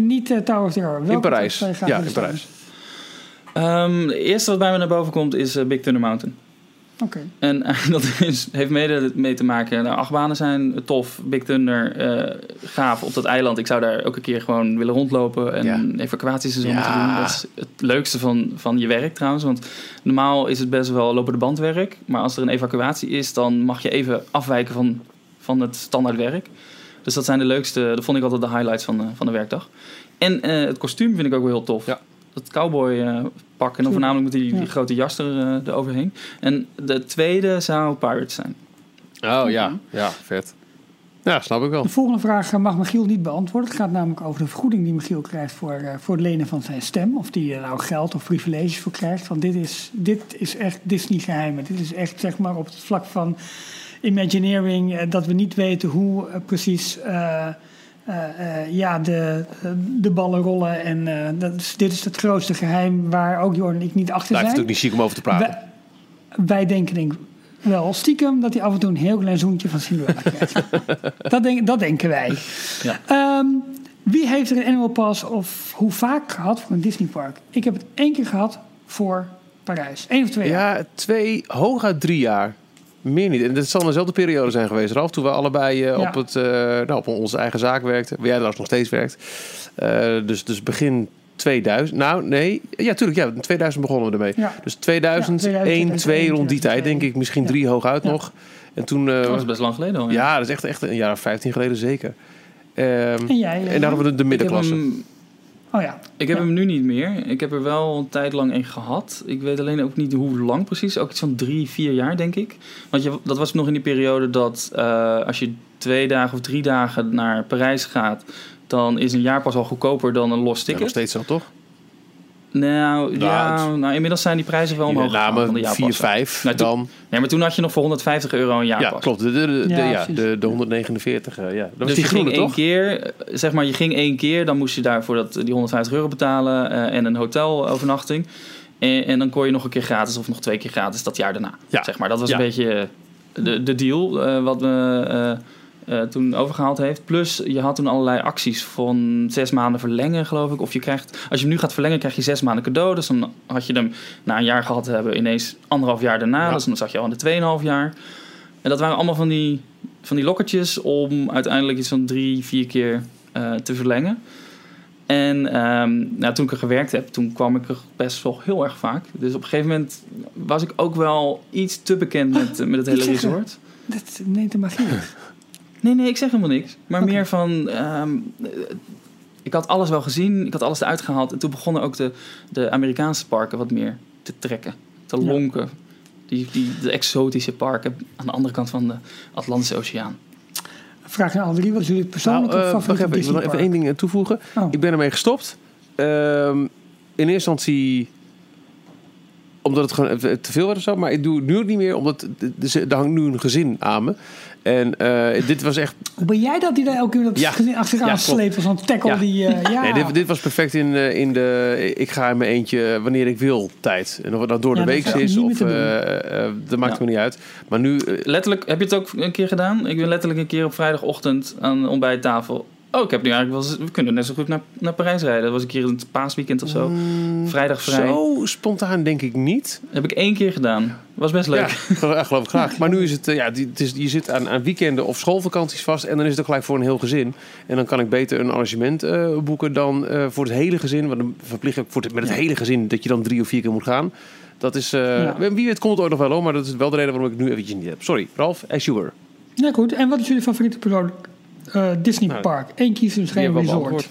niet eh, Tower of Terror. Welke
In Parijs. Ja, in Parijs.
Ehm, het eerste wat bij me naar boven komt is eh, Big Thunder Mountain. En eh, dat is, heeft mede mee te maken. Nou, achtbanen zijn tof. Big Thunder, eh, gaaf op dat eiland. Ik zou daar elke keer gewoon willen rondlopen en
Ja.
evacuaties en zo
Ja.
moeten doen. Dat is het leukste van, van je werk trouwens. Want normaal is het best wel lopen de bandwerk. Maar als er een evacuatie is, dan mag je even afwijken van, van het standaardwerk. Dus dat zijn de leukste, dat vond ik altijd de highlights van de, van de werkdag. En eh, het kostuum vind ik ook wel heel tof.
Ja.
Dat cowboy eh, pak en dan voornamelijk met die, die
Ja.
grote jas er, eh, eroverheen. En de tweede zou Pirates zijn.
Oh ja, ja, vet. Ja, snap ik wel.
De volgende vraag eh, mag Michiel niet beantwoorden. Het gaat namelijk over de vergoeding die Michiel krijgt voor, eh, voor het lenen van zijn stem. Of die er nou geld of privileges voor krijgt. Want dit is, dit is echt Disney geheimen. Dit is echt zeg maar op het vlak van Imagineering. dat we niet weten hoe precies ja, de, eh, de ballen rollen. En eh, dat is, dit is het grootste geheim waar ook Jorn en ik niet achter
Blijft
zijn.
natuurlijk niet chic om over te praten.
Wij, wij denken denk ik wel stiekem dat hij af en toe een heel klein zoentje van Cinderella krijgt. dat, denk, dat denken wij.
Ja.
Ehm, wie heeft er een annual pass of hoe vaak gehad voor een Disneypark? Ik heb het één keer gehad voor Parijs. Eén of twee jaar.
Ja, twee, hooguit drie jaar. Meer niet. En dat zal dezelfde periode zijn geweest, Ralf. Toen we allebei eh,
Ja.
op, het, eh, nou, op onze eigen zaak werkten. Waar jij trouwens nog steeds werkt. Eh, dus, dus begin 2000. Nou, nee. Ja, tuurlijk. Ja, in 2000 begonnen we ermee.
Ja.
Dus 2001,
Ja, 2001,
2 rond die tijd,
2002.
denk ik. Misschien
Ja.
drie hooguit
Ja.
nog. En toen... eh,
Dat is best lang geleden al. ja.
ja, dat is echt, echt een jaar of 15 geleden zeker. Ehm,
En jij?
en daar hadden we de, de middenklasse.
Oh ja.
Ik heb
Ja.
hem nu niet meer. Ik heb er wel een tijd lang een gehad. Ik weet alleen ook niet hoe lang precies. Ook iets van drie, vier jaar, denk ik. Want je, dat was nog in die periode dat eh, als je twee dagen of drie dagen naar Parijs gaat... dan is een jaarpas al goedkoper dan een los
Ja,
ticket.
nog steeds zo, toch?
Nou, ja, nou, inmiddels zijn die prijzen wel omhoog
Ja,
gegaan van de
namen
jaarpassen.
4, 5,
Nou,
dan...
Nee, maar toen had je nog voor 150 euro een
Ja,
jaarpas.
klopt. De, de, de, de-
Ja,
ja, de, de 149, eh, ja. Dat was
dus
die
je
groene,
ging één keer, eh, zeg maar, je ging één keer, dan moest je daarvoor dat, die 150 euro betalen eh, en een hotelovernachting. En, en dan kon je nog een keer gratis of nog twee keer gratis dat jaar daarna.
Ja.
Zeg maar. Dat was
Ja.
een beetje de, de deal eh, wat eh, eh, toen overgehaald heeft. Plus, je had toen allerlei acties van zes maanden verlengen, geloof ik. Of je krijgt, als je hem nu gaat verlengen, krijg je zes maanden cadeau. Dus dan had je hem na een jaar gehad te hebben, ineens anderhalf jaar daarna.
Ja.
Dus dan zat je al in de 2,5 jaar. En dat waren allemaal van die, van die lokkertjes om uiteindelijk iets van drie, vier keer eh, te verlengen. En ehm, nou, toen ik er gewerkt heb, toen kwam ik er best wel heel erg vaak. Dus op een gegeven moment was ik ook wel iets te bekend met, met het hele resort.
Dat neemt de magie.
Nee, nee, ik zeg helemaal niks. Maar meer van... ehm, eh, ik had alles wel gezien, ik had alles eruit gehaald. En toen begonnen ook de, de Amerikaanse parken wat meer te trekken, te
Ja.
lonken. Die, die, de exotische parken aan de andere kant van de Atlantische Oceaan.
Vraag aan alle drie, wat is jullie persoonlijke
Nou, wacht
favoriete
even, ik wil nog even één ding eh, toevoegen.
Oh.
Ik ben ermee gestopt. Ehm, in eerste instantie omdat het gewoon even te veel werd of zo. Maar ik doe het nu ook niet meer, omdat er hangt nu een gezin aan me. En eh, dit was echt...
Hoe ben jij dat die daar elke keer dat
Ja.
gezin achteraan
Ja, klopt.
sleept als een tackle
Ja.
die... eh, ja.
Nee, dit, dit was perfect in, eh, in de... Ik ga in mijn eentje wanneer ik wil tijd. En of het nou door
Ja,
de week
is
of... eh, eh, dat maakt
Ja.
me niet uit. Maar nu...
Letterlijk, heb je het ook een keer gedaan? Ik ben letterlijk een keer op vrijdagochtend aan de ontbijttafel. Oh, ik heb nu eigenlijk wel. We kunnen net zo goed naar, naar Parijs rijden. Dat was een keer in het paasweekend of zo. Vrijdag vrij.
Zo spontaan denk ik niet.
Heb ik één keer gedaan. Was best leuk.
Ja, geloof geloof ik graag. Maar nu is het, eh, ja, die- het is, je zit aan, aan weekenden of schoolvakanties vast en dan is het ook gelijk voor een heel gezin. En dan kan ik beter een arrangement eh, boeken dan eh, voor het hele gezin. Want dan verplicht ik voor het, met het hele gezin dat je dan drie of vier keer moet gaan. Dat is, eh,
Ja.
wie weet komt het ooit nog wel hoor, maar dat is wel de reden waarom ik het nu eventjes niet heb. Sorry, Ralf, as you were.
Ja, goed. En wat is jullie favoriete persoonlijk eh, Disney
Nou,
park? Eén kiezen, dus geen resort.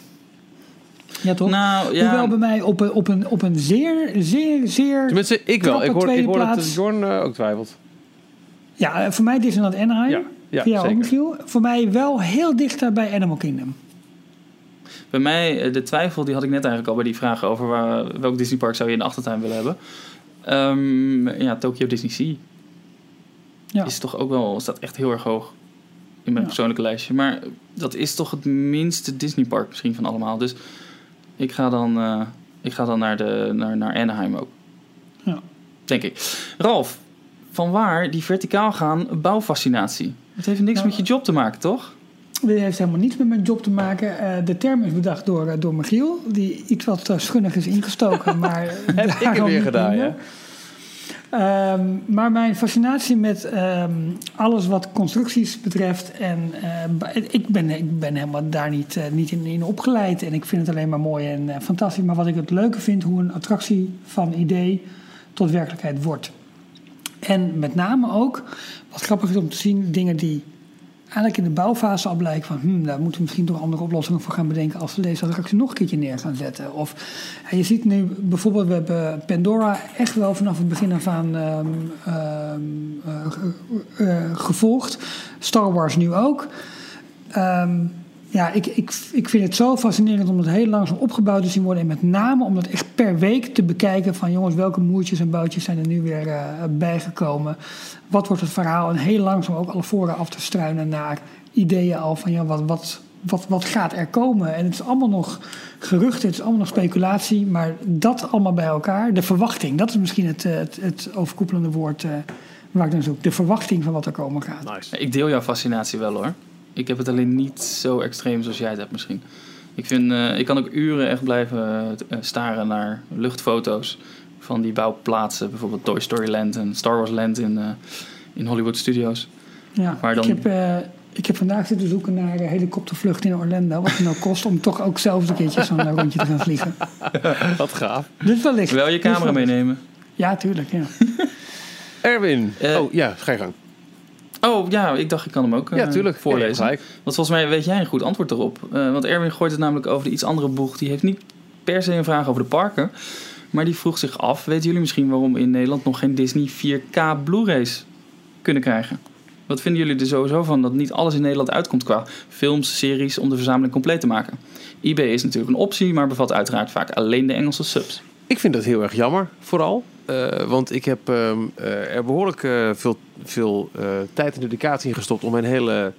Ja, toch?
Nou, ja.
Hoewel bij mij op een, op een, op een zeer, zeer, zeer...
Tenminste, ik wel. Ik hoor, ik hoor dat. Jorn eh, ook twijfelt.
Ja, eh, voor mij Disneyland Anaheim.
Ja, ja
Voor jou ook,
zeker.
Michiel. Voor mij wel heel dichter bij Animal Kingdom.
Bij mij, de twijfel, die had ik net eigenlijk al bij die vraag over waar, welk Disneypark zou je in de achtertuin willen hebben. Ehm, ja, Tokyo Disney Sea
Ja.
is toch ook wel, staat echt heel erg hoog in mijn
Ja.
persoonlijke lijstje. Maar dat is toch het minste Disneypark misschien van allemaal. Dus ik ga dan, eh, ik ga dan naar, de, naar, naar Anaheim ook.
Ja.
Denk ik. Ralf, van waar die verticaal gaan bouwfascinatie? Het heeft niks
Nou,
met je job te maken, toch?
Dit heeft helemaal niets met mijn job te maken. Eh, de term is bedacht door, eh, door Michiel, die iets wat schunnig is ingestoken. maar
Heb ik het weer gedaan, ja.
Ehm, maar mijn fascinatie met ehm, alles wat constructies betreft. En eh, ba- ik, ben, ik ben helemaal daar niet, eh, niet in, in opgeleid. En ik vind het alleen maar mooi en eh, fantastisch. Maar wat ik het leuke vind, hoe een attractie van idee tot werkelijkheid wordt. En met name ook, wat grappig is om te zien, dingen die eigenlijk in de bouwfase al blijken van... Hmm, daar moeten we misschien toch andere oplossingen voor gaan bedenken... als we deze attractie nog een keertje neer gaan zetten. Of en je ziet nu bijvoorbeeld, we hebben Pandora echt wel vanaf het begin af aan ehm, ehm, eh, eh, gevolgd. Star Wars nu ook. Ehm, ja, ik, ik, ik vind het zo fascinerend om het heel langzaam opgebouwd te zien worden. En met name om dat echt per week te bekijken van jongens, welke moertjes en boutjes zijn er nu weer eh, bijgekomen. Wat wordt het verhaal? En heel langzaam ook alle voren af te struinen naar ideeën al van ja, wat, wat, wat, wat gaat er komen? En het is allemaal nog geruchten, het is allemaal nog speculatie. Maar dat allemaal bij elkaar, de verwachting, dat is misschien het, eh, het, het overkoepelende woord eh, waar ik naar zoek. De verwachting van wat er komen gaat.
Nice.
Ik deel jouw fascinatie wel hoor. Ik heb het alleen niet zo extreem zoals jij het hebt misschien. Ik, vind, eh, ik kan ook uren echt blijven eh, staren naar luchtfoto's van die bouwplaatsen. Bijvoorbeeld Toy Story Land en Star Wars Land in, eh, in Hollywood Studios.
Ja,
Maar dan-
ik, heb, eh, ik heb vandaag zitten zoeken naar een helikoptervlucht in Orlando. Wat het nou kost om toch ook zelf een keertje zo'n eh, rondje te gaan vliegen.
Wat gaaf.
Dus wellicht.
Wel je camera meenemen.
Ja, tuurlijk. Ja.
Erwin.
Eh,
oh ja, ga je gang.
Oh ja, ik dacht ik kan hem ook eh,
ja, tuurlijk.
voorlezen.
Ja.
Want volgens mij weet jij een goed antwoord erop. Eh, want Erwin gooit het namelijk over de iets andere boeg. Die heeft niet per se een vraag over de parken. Maar die vroeg zich af, weten jullie misschien waarom in Nederland nog geen Disney 4K Blu-rays kunnen krijgen? Wat vinden jullie er sowieso van dat niet alles in Nederland uitkomt qua films, series om de verzameling compleet te maken? eBay is natuurlijk een optie, maar bevat uiteraard vaak alleen de Engelse subs.
Ik vind dat heel erg jammer, vooral. Uh, want ik heb uh, er behoorlijk uh, veel, veel tijd en dedicatie in gestopt om mijn hele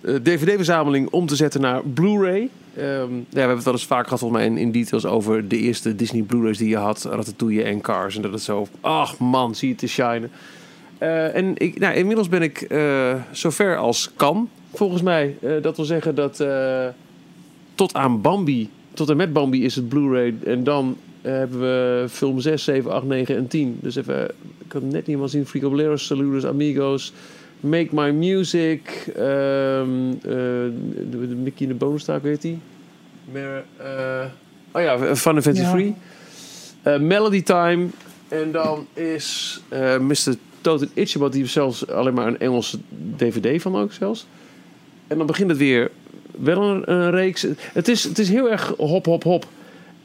DVD-verzameling om te zetten naar Blu-ray. Um, ja, we hebben het wel eens vaak gehad volgens mij in, details over de eerste Disney Blu-rays die je had, Ratatouille en Cars. En dat het zo, ach man, zie je te shinen. en ik, nou, inmiddels ben ik zover als kan, volgens mij. dat wil zeggen dat tot aan Bambi, tot en met Bambi is het Blu-ray en dan hebben we film 6, 7, 8, 9 en 10. Dus even, ik kan net niet helemaal zien. Fricoboleros, Saludos, Amigos, Make My Music, um, uh, de, de Mickey in de bonenstaak, weet hij? Maar, uh, oh ja, Fun Adventure ja. 3. Uh, Melody Time. En dan is uh, Mr. Total Itchabod, die zelfs alleen maar een Engelse DVD van ook zelfs. En dan begint het weer wel een, een reeks. Het is, het is heel erg hop, hop, hop.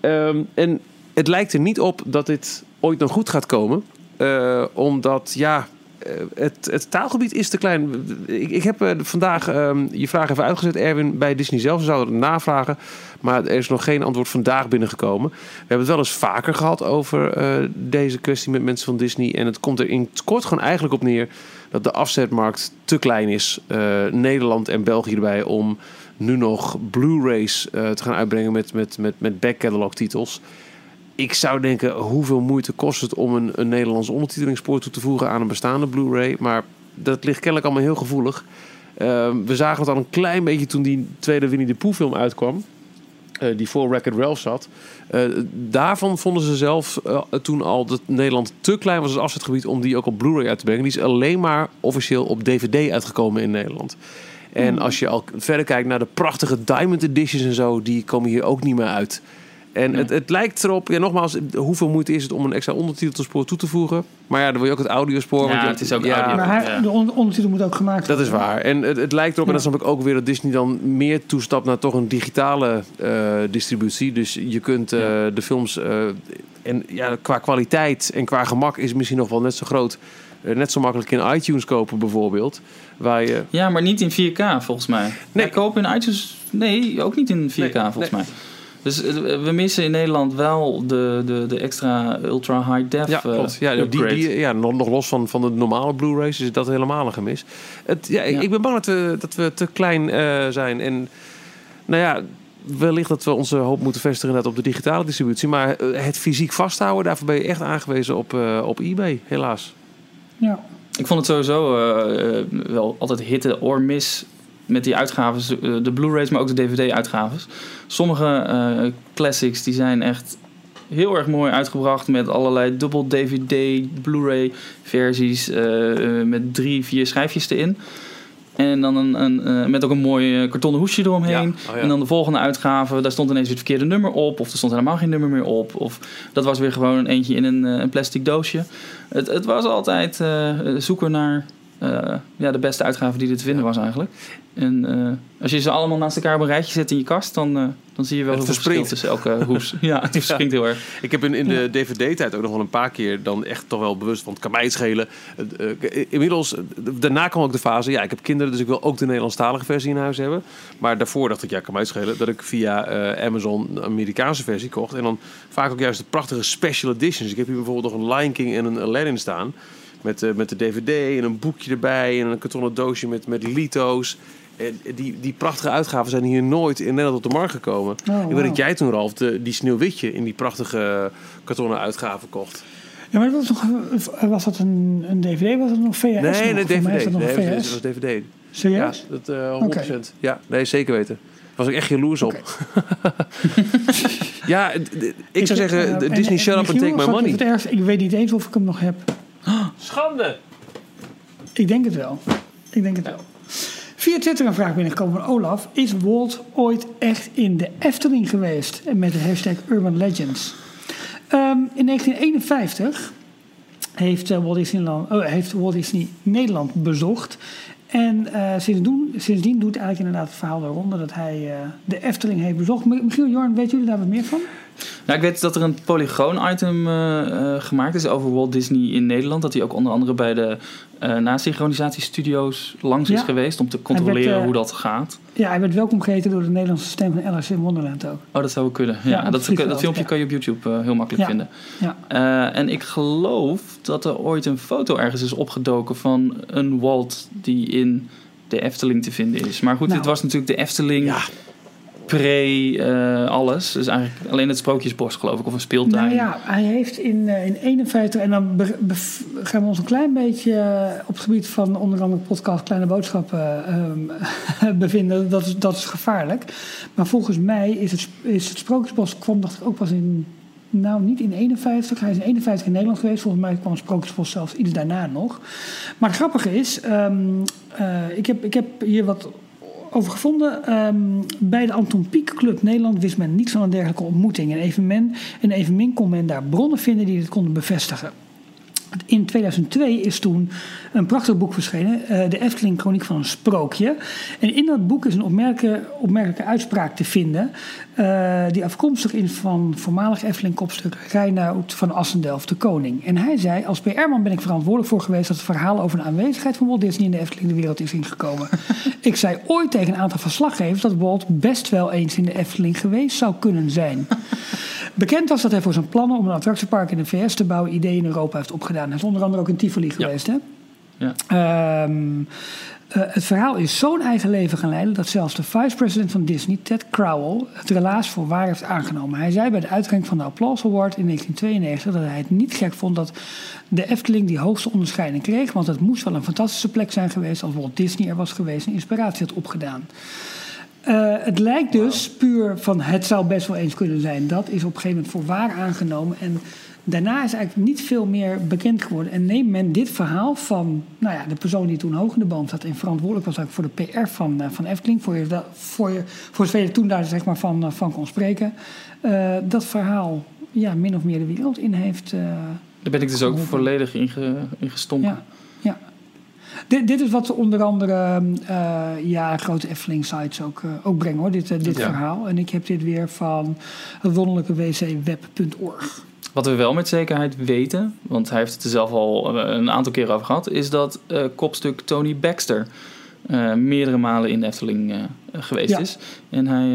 Um, en het lijkt er niet op dat dit ooit nog goed gaat komen. Uh, omdat, ja, uh, het, het, taalgebied is te klein. Ik, ik heb uh, vandaag um, je vraag even uitgezet, Erwin, bij Disney zelf. Ze zouden het navragen, maar er is nog geen antwoord vandaag binnengekomen. We hebben het wel eens vaker gehad over deze kwestie met mensen van Disney. En het komt er in het kort gewoon eigenlijk op neer dat de afzetmarkt te klein is. Nederland en België erbij om nu nog Blu-rays te gaan uitbrengen met, met, met, met back-catalog titels ik zou denken, hoeveel moeite kost het om een, een Nederlands ondertitelingspoort toe te voegen aan een bestaande Blu-ray? Maar dat ligt kennelijk allemaal heel gevoelig. Uh, we zagen het al een klein beetje toen die tweede Winnie de Pooh film uitkwam. Uh, die voor Record Ralph zat. Uh, daarvan vonden ze zelf uh, toen al dat Nederland te klein was als afzetgebied om die ook op Blu-ray uit te brengen. Die is alleen maar officieel op DVD uitgekomen in Nederland. En hmm. als je al verder kijkt naar de prachtige Diamond Editions en zo, die komen hier ook niet meer uit. En het, het lijkt erop, ja, nogmaals, hoeveel moeite is het om een extra ondertitelspoor toe te voegen? Maar ja, dan wil je ook het audiospoor.
Ja,
want
het is ook
ja,
audio.
Maar hij, de ondertitel moet ook gemaakt
worden. Dat is waar. En het, het lijkt erop, ja. en dat snap ik ook weer, dat Disney dan meer toestapt naar toch een digitale uh, distributie. Dus je kunt uh, ja. de films, uh, en ja, qua kwaliteit en qua gemak is misschien nog wel net zo groot. net zo makkelijk in iTunes kopen bijvoorbeeld. Waar je...
Ja, maar niet in 4K volgens mij. Nee. kopen in iTunes, nee, ook niet in 4K nee, volgens nee. mij. Dus we missen in Nederland wel de, de, de extra ultra high def.
Ja, klopt. Ja, die, die, ja nog, nog los van, van de normale Blu-rays is dat helemaal een gemis. Het, ja, ja. Ik ben bang dat we, dat we te klein uh, zijn. En nou ja, wellicht dat we onze hoop moeten vestigen op de digitale distributie. Maar het fysiek vasthouden, daarvoor ben je echt aangewezen op, uh, op eBay, helaas.
Ja.
Ik vond het sowieso uh, wel altijd hitte or miss met die uitgaves, de Blu-rays, maar ook de DVD-uitgaves. Sommige uh, classics die zijn echt heel erg mooi uitgebracht met allerlei dubbel DVD, Blu-ray versies uh, met drie, vier schijfjes erin. En dan een, een, uh, met ook een mooi kartonnen hoesje eromheen. Ja. Oh, ja. En dan de volgende uitgave, daar stond ineens het verkeerde nummer op. Of er stond helemaal geen nummer meer op. Of dat was weer gewoon een eentje in een, een plastic doosje. Het, het was altijd zoeken naar uh, ja, de beste uitgave die er te vinden was eigenlijk. En uh, als je ze allemaal naast elkaar op een rijtje zet in je kast, dan, uh, dan zie je wel het verschil tussen elke hoes. ja, het verspringt heel erg.
Ik heb in, in de DVD-tijd ook nog wel een paar keer dan echt toch wel bewust van het kan mij schelen. inmiddels, daarna kwam ook de fase, ja, ik heb kinderen, dus ik wil ook de Nederlandstalige versie in huis hebben. Maar daarvoor dacht ik, ja, kan mij schelen, dat ik via Amazon een Amerikaanse versie kocht. En dan vaak ook juist de prachtige special editions. Ik heb hier bijvoorbeeld nog een Lion King en een Aladdin staan. Met, uh, met de DVD en een boekje erbij en een kartonnen doosje met, met lito's. En die, die prachtige uitgaven zijn hier nooit in Nederland op de markt gekomen. Oh, wow. Ik weet dat jij toen, Ralf, de, die Sneeuwwitje in die prachtige kartonnen uitgaven kocht.
Ja, maar was, nog, was dat een, een DVD? Was dat nog VHS?
Nee,
nog?
nee, DVD.
Dat nog
nee,
VHS?
dat was DVD.
Serieus?
Ja, dat, uh, 100%. Okay. Ja, nee, zeker weten. Daar was ik echt jaloers op. Okay. ja, ik zou zeggen, uh, Disney shut up and take my money.
Ik weet niet eens of ik hem nog heb.
Schande!
Ik denk het wel. Ik denk het wel. Via Twitter een vraag binnengekomen van Olaf. Is Walt ooit echt in de Efteling geweest? Met de hashtag Urban Legends. Um, in 1951 heeft, uh, Walt Disneyland, oh, heeft Walt Disney Nederland bezocht. En uh, sindsdien, sindsdien doet eigenlijk inderdaad het verhaal de ronde dat hij uh, de Efteling heeft bezocht. Michiel, Jorn, weten jullie daar wat meer van?
Nou, ik weet dat er een Polygoon-item uh, gemaakt is over Walt Disney in Nederland. Dat hij ook onder andere bij de uh, nasynchronisatiestudio's langs ja. is geweest om te controleren werd, hoe dat gaat.
Ja, hij werd welkom geheten door de Nederlandse stem van Alice in Wonderland ook.
Oh, dat zou wel kunnen. Ja, ja dat, dat, filmpje kan je op YouTube heel makkelijk vinden. Ja. en ik geloof dat er ooit een foto ergens is opgedoken van een Walt die in de Efteling te vinden is. Maar goed, nou, dit was natuurlijk de Efteling pre-alles. dus eigenlijk alleen het Sprookjesbos, geloof ik, of een speeltuin.
Nou ja, hij heeft in, uh, in 51, en dan gaan we ons een klein beetje uh, op het gebied van onder andere podcast Kleine Boodschappen uh, bevinden. Dat is, dat is gevaarlijk. Maar volgens mij is het, is het Sprookjesbos, kwam dacht ik ook pas in nou, niet in 51. Hij is in 51 in Nederland geweest. Volgens mij kwam Sprookjesbos zelfs iets daarna nog. Maar het grappige is, uh, ik, heb, ik heb hier wat over gevonden. Um, bij de Anton Pieck Club Nederland wist men niets van een dergelijke ontmoeting. En evenmin, en evenmin kon men daar bronnen vinden die dit konden bevestigen. In 2002 is toen een prachtig boek verschenen, uh, De Efteling Chroniek van een Sprookje. En in dat boek is een opmerkelijke, opmerkelijke uitspraak te vinden, uh, die afkomstig is van voormalig Efteling-kopstuk Reinoud van Assendelft, de koning. En hij zei, als PR-man ben ik verantwoordelijk voor geweest dat het verhaal over de aanwezigheid van Walt Disney in de Efteling de wereld is ingekomen. ik zei ooit tegen een aantal verslaggevers dat Walt best wel eens in de Efteling geweest zou kunnen zijn. Bekend was dat hij voor zijn plannen om een attractiepark in de VS te bouwen ideeën in Europa heeft opgedaan. Hij is onder andere ook in Tivoli geweest, hè? Ja. Um, uh, het verhaal is zo'n eigen leven gaan leiden dat zelfs de vice-president van Disney, Ted Crowell, het relaas voor waar heeft aangenomen. Hij zei bij de uitgang van de Applause Award in 1992 dat hij het niet gek vond dat de Efteling die hoogste onderscheiding kreeg, want het moest wel een fantastische plek zijn geweest als Walt Disney er was geweest en inspiratie had opgedaan. Uh, het lijkt dus puur van het zou best wel eens kunnen zijn. Dat is op een gegeven moment voor waar aangenomen. En daarna is eigenlijk niet veel meer bekend geworden. En neemt men dit verhaal van nou ja, de persoon die toen hoog in de boom zat en verantwoordelijk was eigenlijk voor de PR van, uh, van Efteling, voor, je, voor, je, voor zover je toen daar zeg maar van, uh, van kon spreken, dat verhaal ja, min of meer de wereld in heeft.
daar ben ik dus ook volledig in, ge, in gestonken.
Ja, ja. Dit, dit, is wat onder andere uh, ja, grote Efteling-sites ook, uh, ook brengen, hoor, dit, uh, dit ja. verhaal. En ik heb dit weer van het wonderlijke wcweb.org.
Wat we wel met zekerheid weten, want hij heeft het er zelf al een aantal keer over gehad, is dat kopstuk Tony Baxter meerdere malen in de Efteling geweest ja. is. En hij,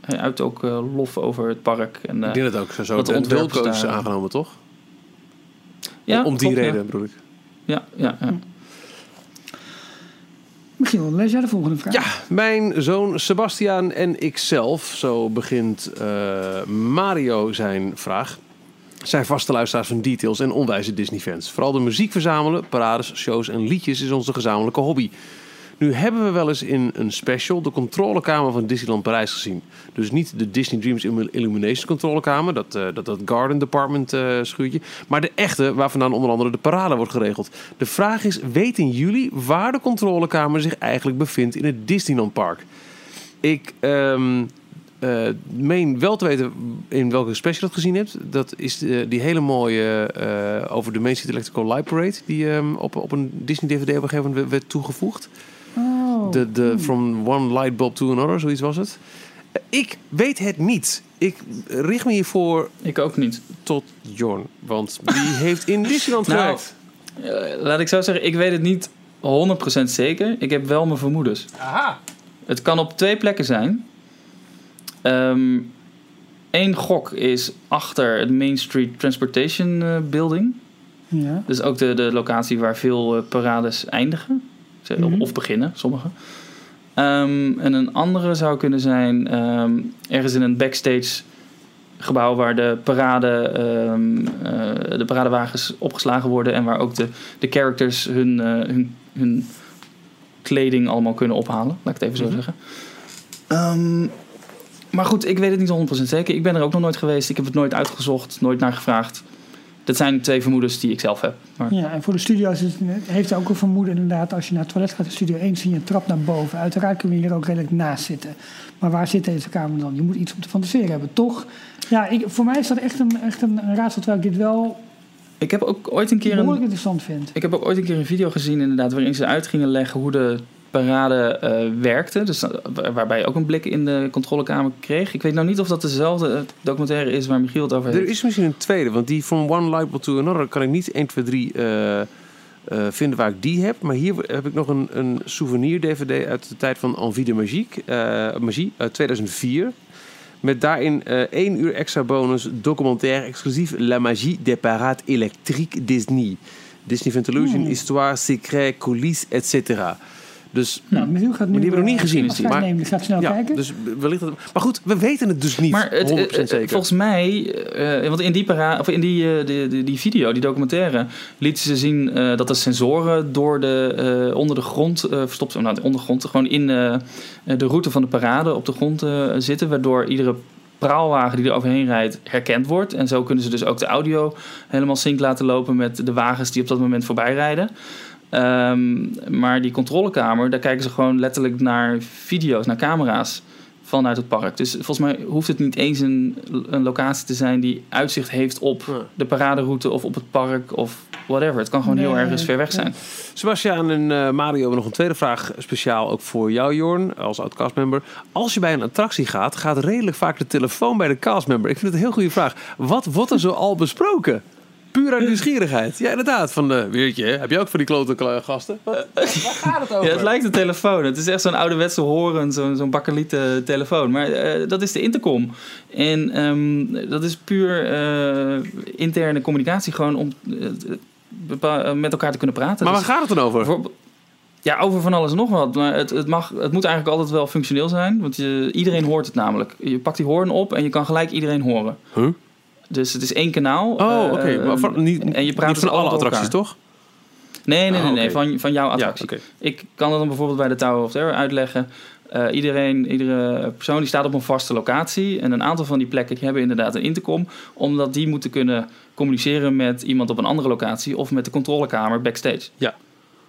hij uit ook lof over het park. En,
ik denk dat ook zo. De ontwerpcoach is aangenomen, toch?
Ja,
om die reden, bedoel ik.
Ja, ja, ja.
Michiel, lees jij de volgende vraag?
Ja, mijn zoon Sebastiaan en ikzelf, zo begint uh, Mario zijn vraag, zijn vaste luisteraars van Details en onwijze Disney-fans. Vooral de muziek verzamelen, parades, shows en liedjes is onze gezamenlijke hobby. Nu hebben we wel eens in een special de controlekamer van Disneyland Parijs gezien. Dus niet de Disney Dreams Illumination controlekamer, dat, uh, dat, dat Garden Department uh, schuurtje. Maar de echte, waar vandaan onder andere de parade wordt geregeld. De vraag is, weten jullie waar de controlekamer zich eigenlijk bevindt in het Disneyland Park? Ik um, uh, meen wel te weten in welke special dat gezien hebt. Dat is de, die hele mooie over de Main Street Electrical Light Parade... die um, op, op een Disney-DVD op een gegeven moment werd toegevoegd.
Oh.
De, de From One Light Bulb to Another, zoiets was het. Ik weet het niet. Ik richt me hiervoor...
Ik ook niet.
Tot Jorn. Want die heeft in Disneyland
nou,
gewerkt.
Uh, laat ik zo zeggen, ik weet het niet 100% zeker. Ik heb wel mijn vermoedens.
Aha.
Het kan op twee plekken zijn. Eén um, gok is achter het Main Street Transportation uh, Building.
Ja.
Dus ook de, de locatie waar veel uh, parades eindigen. Mm -hmm. Of beginnen, sommige. Um, en een andere zou kunnen zijn um, ergens in een backstage gebouw waar de, parade, um, uh, de paradewagens opgeslagen worden en waar ook de, de characters hun, uh, hun, hun kleding allemaal kunnen ophalen. Laat ik het even mm -hmm. zo zeggen. maar goed, ik weet het niet 100% zeker. Ik ben er ook nog nooit geweest. Ik heb het nooit uitgezocht, nooit naar gevraagd. Dat zijn twee vermoedens die ik zelf heb.
Maar... Ja, en voor de studio's heeft hij ook een vermoeden inderdaad... als je naar het toilet gaat in studio 1, zie je een trap naar boven. Uiteraard kun je hier ook redelijk naast zitten. Maar waar zit deze kamer dan? Je moet iets om te fantaseren hebben, toch? Ja, ik, voor mij is dat echt een, echt een, raadsel... terwijl ik dit wel
Ik heb ook ooit een keer een,
interessant vind.
ik heb ook ooit een keer een video gezien inderdaad waarin ze uit gingen leggen hoe de parade eh, werkte. Dus eh, waar- waarbij je ook een blik in de controlekamer kreeg. Ik weet nou niet of dat dezelfde eh, documentaire is waar Michiel het over heeft.
Er is misschien een tweede, want die From One Light Bulb to Another kan ik niet 1, 2, 3 eh, eh, vinden waar ik die heb. Maar hier heb ik nog een, een souvenir-DVD uit de tijd van Envie de Magique, eh, Magie uit 2004. Met daarin eh 1 uur extra bonus documentaire exclusief La Magie des Parades Électriques Disney. Disney Fantalusion,
Hmm.
Histoire, Secret, Coulisses, etc. Dus
Nou, Michiel gaat nu...
Maar die hebben we nog niet
eh,
gezien.
afscheid
Maar-
nemen. Die gaat snel
ja,
kijken.
dus wellicht dat, maar goed, we weten het dus niet.
Maar het,
100%
eh,
zeker.
volgens mij, eh, want in die, para, of in die, die, die, die video, die documentaire, lieten ze zien eh, dat er sensoren door de, eh, onder de grond eh, verstopt zijn. Nou, de ondergrond, gewoon in eh, de route van de parade op de grond eh, zitten, waardoor iedere praalwagen die er overheen rijdt herkend wordt. En zo kunnen ze dus ook de audio helemaal sync laten lopen met de wagens die op dat moment voorbij rijden. Ehm, maar die controlekamer, daar kijken ze gewoon letterlijk naar video's, naar camera's vanuit het park. Dus volgens mij hoeft het niet eens een, een locatie te zijn die uitzicht heeft op de paraderoute of op het park of whatever. Het kan gewoon heel ergens ver weg
ja.
zijn.
Sebastiaan en eh, Mario hebben nog een tweede vraag speciaal ook voor jou, Jorn, als oud-castmember. Als je bij een attractie gaat, gaat redelijk vaak de telefoon bij de castmember. Ik vind het een heel goede vraag. Wat wordt er zo al besproken? Puur uit nieuwsgierigheid. Ja, inderdaad. Van, de weet je, heb je ook van die klote gasten? Wat, waar gaat het over?
Ja, het lijkt een telefoon. Het is echt zo'n ouderwetse horen, zo'n zo'n bakkelieten telefoon. Maar eh, dat is de intercom. En ehm, dat is puur eh, interne communicatie, gewoon om eh, eh, met elkaar te kunnen praten.
maar waar
Dus-
gaat het dan over?
Ja, over van alles en nog wat. Maar het, het, mag, het moet eigenlijk altijd wel functioneel zijn. Want je, iedereen hoort het namelijk. Je pakt die hoorn op en je kan gelijk iedereen horen.
Huh?
Dus het is één kanaal.
Oh, oké. Van, niet,
en je praat
niet van
dus
alle
door
attracties,
elkaar.
toch?
Nee, nee,
Ah,
nee, nee
oké.
van, van jouw
Ja,
attractie. Ik kan dat dan bijvoorbeeld bij de Tower of Terror uitleggen. Eh, iedereen, iedere persoon die staat op een vaste locatie. En een aantal van die plekken die hebben inderdaad een intercom. Omdat die moeten kunnen communiceren met iemand op een andere locatie. Of met de controlekamer backstage.
Ja.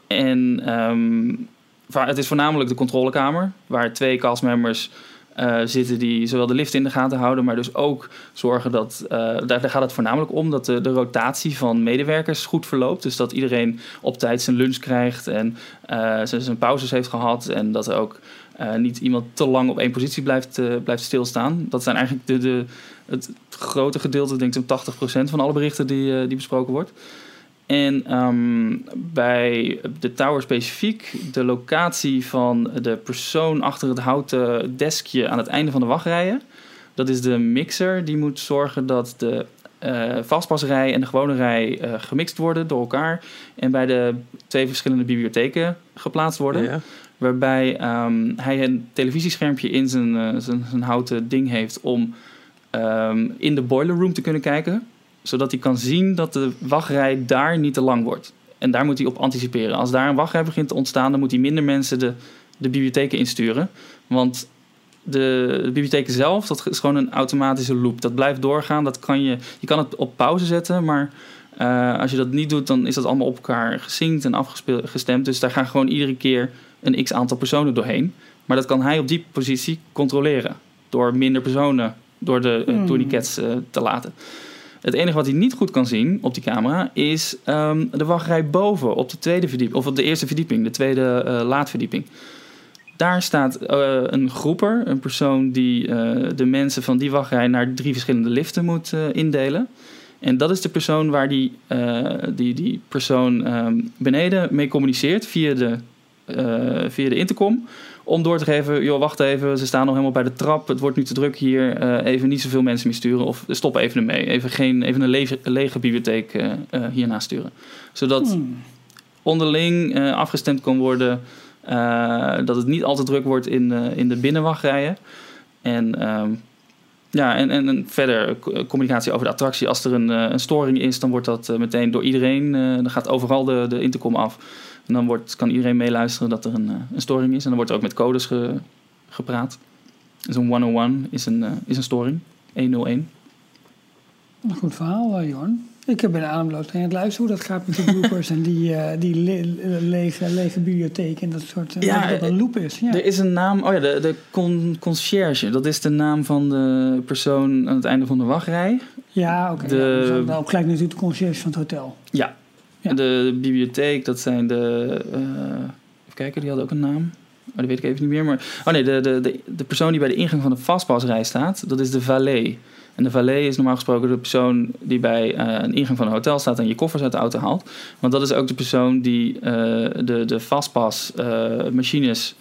En ehm, het is voornamelijk de controlekamer. Waar twee castmembers eh, zitten die zowel de lift in de gaten houden. Maar dus ook zorgen dat... eh, daar, gaat het voornamelijk om dat de, rotatie van medewerkers goed verloopt. Dus dat iedereen op tijd zijn lunch krijgt. En eh, zijn pauzes heeft gehad. En dat er ook niet iemand te lang op één positie blijft, blijft stilstaan. Dat zijn eigenlijk de, de, het grote gedeelte, ik denk zo'n 80% van alle berichten die, die besproken wordt. En ehm, bij de tower specifiek, de locatie van de persoon achter het houten deskje aan het einde van de wachtrijen. Dat is de mixer, die moet zorgen dat de eh, vastpasrij en de gewone rij eh, gemixt worden door elkaar. En bij de twee verschillende bibliotheken geplaatst worden.
Ja.
Waarbij ehm, hij een televisieschermpje in zijn, eh, zijn, zijn houten ding heeft om ehm, in de boiler room te kunnen kijken. Zodat hij kan zien dat de wachtrij daar niet te lang wordt. En daar moet hij op anticiperen. Als daar een wachtrij begint te ontstaan, dan moet hij minder mensen de, de bibliotheken insturen. Want de, de bibliotheek zelf, dat is gewoon een automatische loop. Dat blijft doorgaan. Dat kan je, je kan het op pauze zetten, maar eh, als je dat niet doet, dan is dat allemaal op elkaar gesynct en afgestemd. Dus daar gaan gewoon iedere keer een x aantal personen doorheen. Maar dat kan hij op die positie controleren. Door minder personen door de uh,
Hmm.
tourniquets eh, te laten. Het enige wat hij niet goed kan zien op die camera is ehm, de wachtrij boven op de tweede verdieping, of op de eerste verdieping, de tweede eh, laadverdieping. Daar staat eh, een groeper, een persoon die eh, de mensen van die wachtrij naar drie verschillende liften moet indelen. En dat is de persoon waar die, die, die persoon ehm, beneden mee communiceert via de, via de intercom. Om door te geven, joh, wacht even, ze staan nog helemaal bij de trap. Het wordt nu te druk hier. eh, even niet zoveel mensen meer sturen. Of stop even ermee. Even, geen, even een lege, lege bibliotheek eh eh, hierna sturen. Zodat
Hmm.
onderling afgestemd kan worden. dat het niet al te druk wordt in, in de binnenwachtrijen. En, ehm, ja, en, en, en verder co- communicatie over de attractie. Als er een, een storing is, dan wordt dat meteen door iedereen. dan gaat overal de, de intercom af. En dan wordt, kan iedereen meeluisteren dat er een, eh, een storing is. En dan wordt er ook met codes ge- gepraat. Zo'n 101 is een, eh, is een storing. 101.
Een goed verhaal, eh, Jorn. Ik heb bij de ademloos aan het luisteren hoe dat gaat met de bloopers en die, die le- lege, lege bibliotheek en dat soort.
Ja,
dat dat een loop is. Ja.
Er is een naam, oh ja, de, de con- concierge. Dat is de naam van de persoon aan het einde van de wachtrij.
Ja, oké.
De-
Ja, dan dan gelijk natuurlijk de conciërge van het hotel.
Ja.
Ja.
De bibliotheek, dat zijn de... eh, even kijken, die hadden ook een naam. Oh, die weet ik even niet meer. Maar, oh nee, de, de, de, de persoon die bij de ingang van de vastpasrij staat, dat is de valet. En de valet is normaal gesproken de persoon die bij eh, een ingang van een hotel staat en je koffers uit de auto haalt. Want dat is ook de persoon die eh, de, de vastpasmachines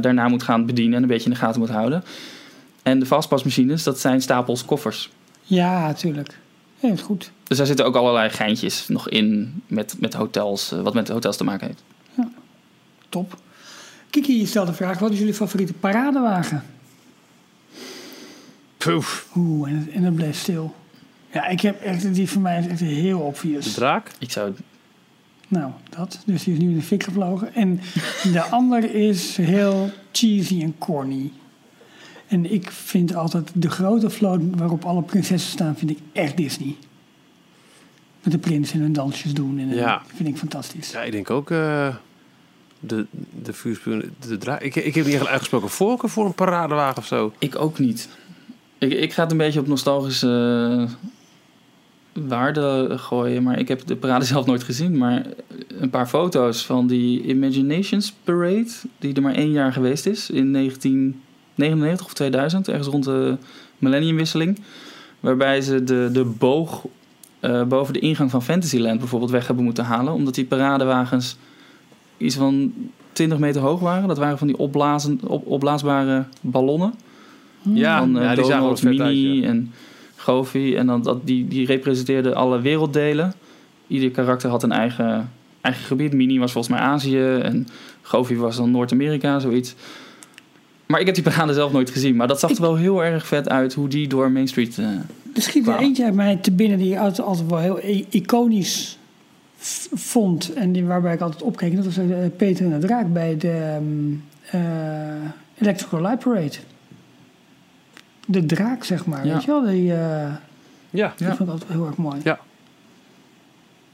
daarna moet gaan bedienen en een beetje in de gaten moet houden. En de vastpasmachines, dat zijn stapels koffers.
Ja, natuurlijk. Ja, is goed.
Dus daar zitten ook allerlei geintjes nog in met, met hotels, eh, wat met hotels te maken heeft.
Top. Kiki, je stelt de vraag: wat is jullie favoriete paradewagen?
Poef.
Oeh, en, het- en het bleef stil. Ja, ik heb echt, die voor mij is echt heel
De
obvious.
draak.
Ik zou
Nou, dat. Dus die is nu in de fik gevlogen. En de ander is heel cheesy en corny. En ik vind altijd de grote vloot waarop alle prinsessen staan, vind ik echt Disney. Met de prins en hun dansjes doen. En,
Ja.
Dat vind ik fantastisch.
Ja, ik denk ook eh, de, de vuurspuur, de draak. Ik, ik heb niet echt uitgesproken voorkeur voor een paradewagen of zo.
Ik ook niet. Ik, ik ga het een beetje op nostalgische eh, waarde gooien. Maar ik heb de parade zelf nooit gezien. Maar een paar foto's van die Imaginations Parade. Die er maar één jaar geweest is. In 1999 of 2000. Ergens rond de millenniumwisseling. Waarbij ze de, de boog eh, boven de ingang van Fantasyland bijvoorbeeld weg hebben moeten halen. Omdat die paradewagens iets van 20 meter hoog waren. Dat waren van die opblazen, op, opblaasbare ballonnen
Ja,
van eh,
ja die zagen uit, ja.
en Goofy. En dan, dat, die, die representeerden alle werelddelen. Ieder karakter had een eigen, eigen gebied. Minnie was volgens mij Azië en Goofy was dan Noord-Amerika, zoiets. Maar ik heb die parade zelf nooit gezien. Maar dat zag er wel heel erg vet uit hoe die door Main Street... eh,
Er schiet er eentje uit mij te binnen die ik altijd, altijd wel heel iconisch vond. En die, waarbij ik altijd opkeek. Dat was eh, Peter en de Draak bij de ehm, eh, Electrical Light Parade. De draak, zeg maar.
Ja.
Weet je wel? Die, eh,
Ja,
die vond ik altijd heel erg mooi.
Ja.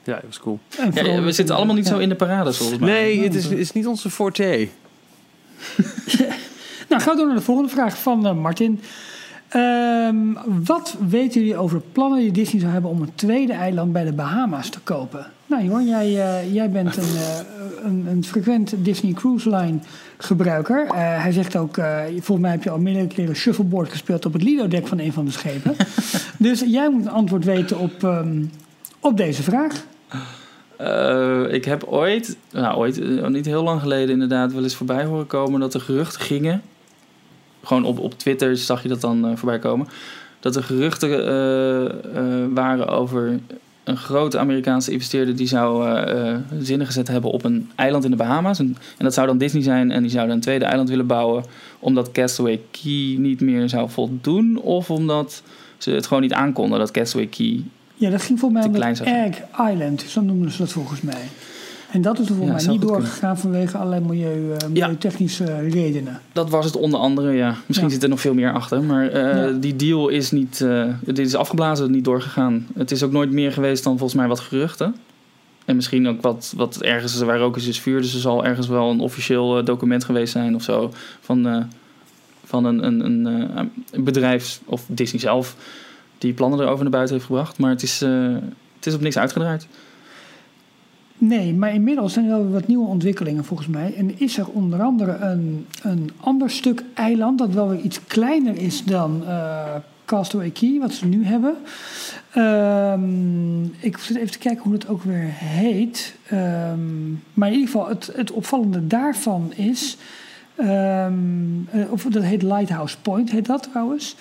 ja, dat was cool.
Ja, we zitten
en-
allemaal niet
ja.
zo in de parade, volgens mij.
Nee, het is, het is niet onze forte.
Nou, gaan we door naar de volgende vraag van eh, Martin. Ehm, wat weten jullie over plannen die Disney zou hebben om een tweede eiland bij de Bahama's te kopen? Nou, Johan, jij, eh, jij bent een, eh, een, een frequent Disney Cruise Line gebruiker. Hij zegt ook, volgens mij heb je al meerdere keren shuffleboard gespeeld op het Lido-deck van een van de schepen. dus jij moet een antwoord weten op, ehm, op deze vraag.
Ik heb ooit, nou ooit, niet heel lang geleden inderdaad, wel eens voorbij horen komen dat er geruchten gingen. Gewoon op, op Twitter zag je dat dan eh, voorbij komen. Dat er geruchten eh, eh, waren over een grote Amerikaanse investeerder die zou zinnen gezet hebben op een eiland in de Bahama's. En, en dat zou dan Disney zijn en die zouden een tweede eiland willen bouwen omdat Castaway Key niet meer zou voldoen. Of omdat ze het gewoon niet aankonden dat Castaway Key
Ja, dat ging volgens mij om
zou
Egg Island. Zo noemden ze dat volgens mij. En dat is er volgens
Ja,
mij niet doorgegaan vanwege allerlei milieu,
Ja.
milieutechnische redenen.
Dat was het onder andere, ja. Misschien
Ja.
zit er nog veel meer achter. Maar eh, die deal is niet... eh, dit is afgeblazen, niet doorgegaan. Het is ook nooit meer geweest dan volgens mij wat geruchten. En misschien ook wat, wat ergens waar ook eens is vuur. Dus er zal ergens wel een officieel document geweest zijn of zo. Van, van een, een, een, een bedrijf of Disney zelf. Die plannen erover naar buiten heeft gebracht. Maar het is, het is op niks uitgedraaid.
Nee, maar inmiddels zijn er wel wat nieuwe ontwikkelingen volgens mij. En is er onder andere een, een ander stuk eiland dat wel weer iets kleiner is dan eh, Castaway Key, wat ze nu hebben. Ehm, ik zit even te kijken hoe het ook weer heet. Ehm, maar in ieder geval, het, het opvallende daarvan is... ehm, eh, of dat heet Lighthouse Point, heet dat trouwens.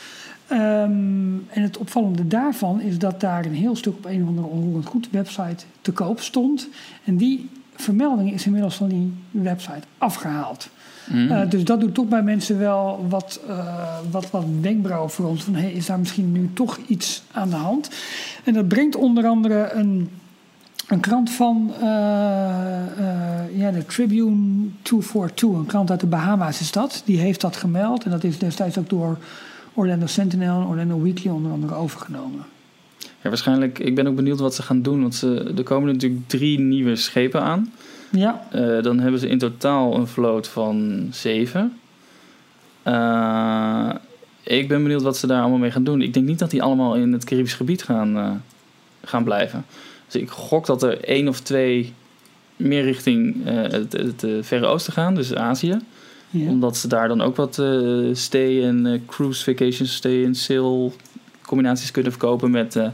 Ehm, en het opvallende daarvan is dat daar een heel stuk op een of andere onroerend goed website te koop stond. En die vermelding is inmiddels van die website afgehaald.
Mm.
Eh, dus dat doet toch bij mensen wel wat, eh, wat, wat wenkbrauwen voor ons. Van hey, is daar misschien nu toch iets aan de hand? En dat brengt onder andere een, een krant van eh, ja, de Tribune 242, een krant uit de Bahama's is dat. Die heeft dat gemeld en dat is destijds ook door Orlando Sentinel en Orlando Weekly onder andere overgenomen.
Ja, waarschijnlijk, ik ben ook benieuwd wat ze gaan doen. Want ze, er komen natuurlijk drie nieuwe schepen aan.
Ja,
Eh, dan hebben ze in totaal een vloot van zeven. Eh, Ik ben benieuwd wat ze daar allemaal mee gaan doen. Ik denk niet dat die allemaal in het Caribisch gebied gaan, eh, gaan blijven. Dus ik gok dat er één of twee meer richting het, het Verre Oosten gaan, dus Azië.
Ja.
Omdat ze daar dan ook wat eh, stay en eh, cruise vacations, stay en sail combinaties kunnen verkopen met eh,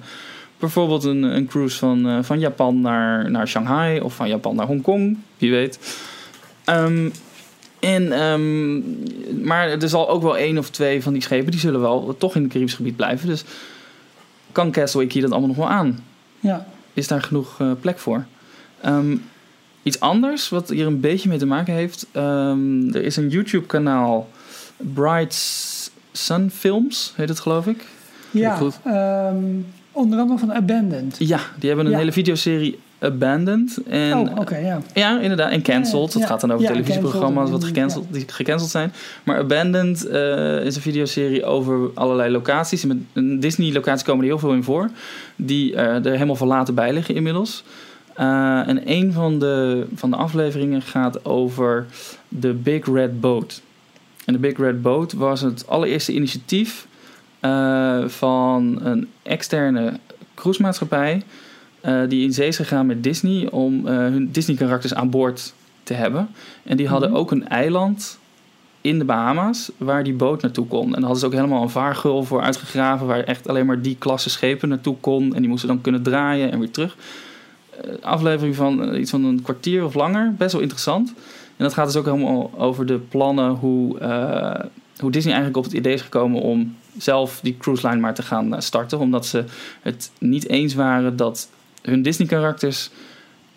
bijvoorbeeld een, een cruise van, van Japan naar, naar Shanghai of van Japan naar Hongkong, wie weet. Ehm, en, ehm, maar er zal ook wel één of twee van die schepen die zullen wel toch in het Caribisch gebied blijven. Dus kan Castaway Key dat allemaal nog wel aan?
ja.
is daar genoeg plek voor. Ehm, iets anders wat hier een beetje mee te maken heeft. ehm, er is een YouTube-kanaal, Bright Sun Films, heet het geloof ik.
ja
goed.
ehm, onder andere van Abandoned.
Ja, die hebben een
Ja.
hele videoserie Abandoned. En,
oh, oké, ja.
Ja, inderdaad. En cancelled.
Ja,
Het gaat dan over televisieprogramma's wat gecanceld, die gecanceld zijn. Maar Abandoned eh, is een videoserie over allerlei locaties. Met een Disney-locatie komen er heel veel in voor. Die eh, er helemaal verlaten bij liggen inmiddels. Eh, en een van de, van de afleveringen gaat over de Big Red Boat. En de Big Red Boat was het allereerste initiatief eh, van een externe cruisemaatschappij... eh, die in zee is gegaan met Disney om hun Disney-karakters aan boord te hebben. En die hadden
Mhm.
ook een eiland in de Bahama's waar die boot naartoe kon. En daar hadden ze ook helemaal een vaargul voor uitgegraven... waar echt alleen maar die klasse schepen naartoe kon. En die moesten dan kunnen draaien en weer terug. Eh, aflevering van eh, iets van een kwartier of langer. Best wel interessant. En dat gaat dus ook helemaal over de plannen... hoe, eh, hoe Disney eigenlijk op het idee is gekomen om zelf die cruise line maar te gaan starten. Omdat ze het niet eens waren dat hun Disney-karakters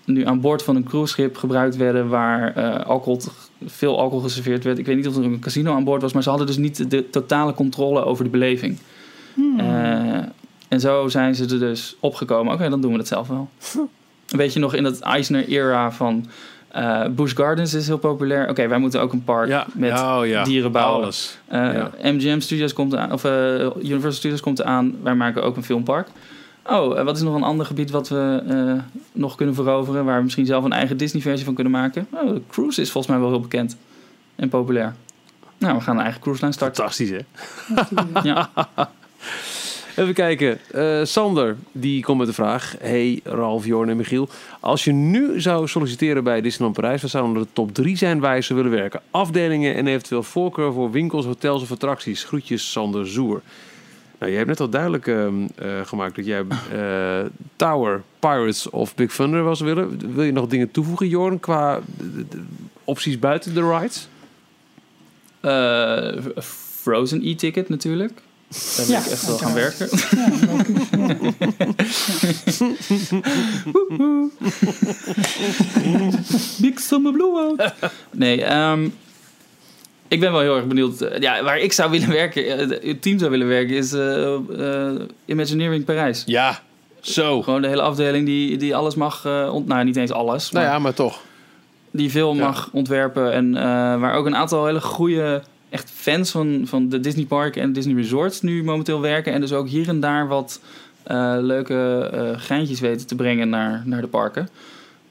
nu aan boord van een cruiseschip gebruikt werden waar alcohol, veel alcohol geserveerd werd. Ik weet niet of er een casino aan boord was, maar ze hadden dus niet de totale controle over de beleving.
Hmm.
En zo zijn ze er dus opgekomen. Oké, dan doen we het zelf wel. Weet je nog in dat Eisner-era van eh Busch Gardens is heel populair. Oké, wij moeten ook een park
Ja,
met
oh, ja.
dieren bouwen.
Alles.
Eh,
Ja.
MGM Studios komt eraan, of eh, Universal Studios komt eraan. Wij maken ook een filmpark. Oh, eh, wat is nog een ander gebied wat we eh, nog kunnen veroveren, waar we misschien zelf een eigen Disney-versie van kunnen maken? Oh, de cruise is volgens mij wel heel bekend en populair. Nou, we gaan een eigen cruise line starten.
Fantastisch, hè?
Ja.
Even kijken. Eh, Sander, die komt met de vraag. Hey Ralf, Jorn en Michiel. Als je nu zou solliciteren bij Disneyland Parijs... wat zouden de top 3 zijn waar zou willen werken? Afdelingen en eventueel voorkeur voor winkels, hotels of attracties. Groetjes, Sander Zoer. Nou, je hebt net al duidelijk ehm, eh, gemaakt dat jij eh, Tower, Pirates of Big Thunder was willen. Wil je nog dingen toevoegen, Jorn, qua opties buiten de rides?
Frozen e-ticket natuurlijk.
Ja,
ik echt wel gaan werken.
Ja, logisch.
Big Summer Blowout. nee, ehm, ik ben wel heel erg benieuwd. eh, Ja, waar ik zou willen werken, eh, het team zou willen werken, is eh, eh, Imagineering Parijs.
Ja, zo.
Gewoon de hele afdeling die, die alles mag, eh ont nou niet eens alles, maar
Nou ja, maar toch.
die veel
Ja.
mag ontwerpen. En eh, waar ook een aantal hele goede echt fans van, van de Disney Park en Disney Resorts nu momenteel werken. En dus ook hier en daar wat eh, leuke eh geintjes weten te brengen naar, naar de parken.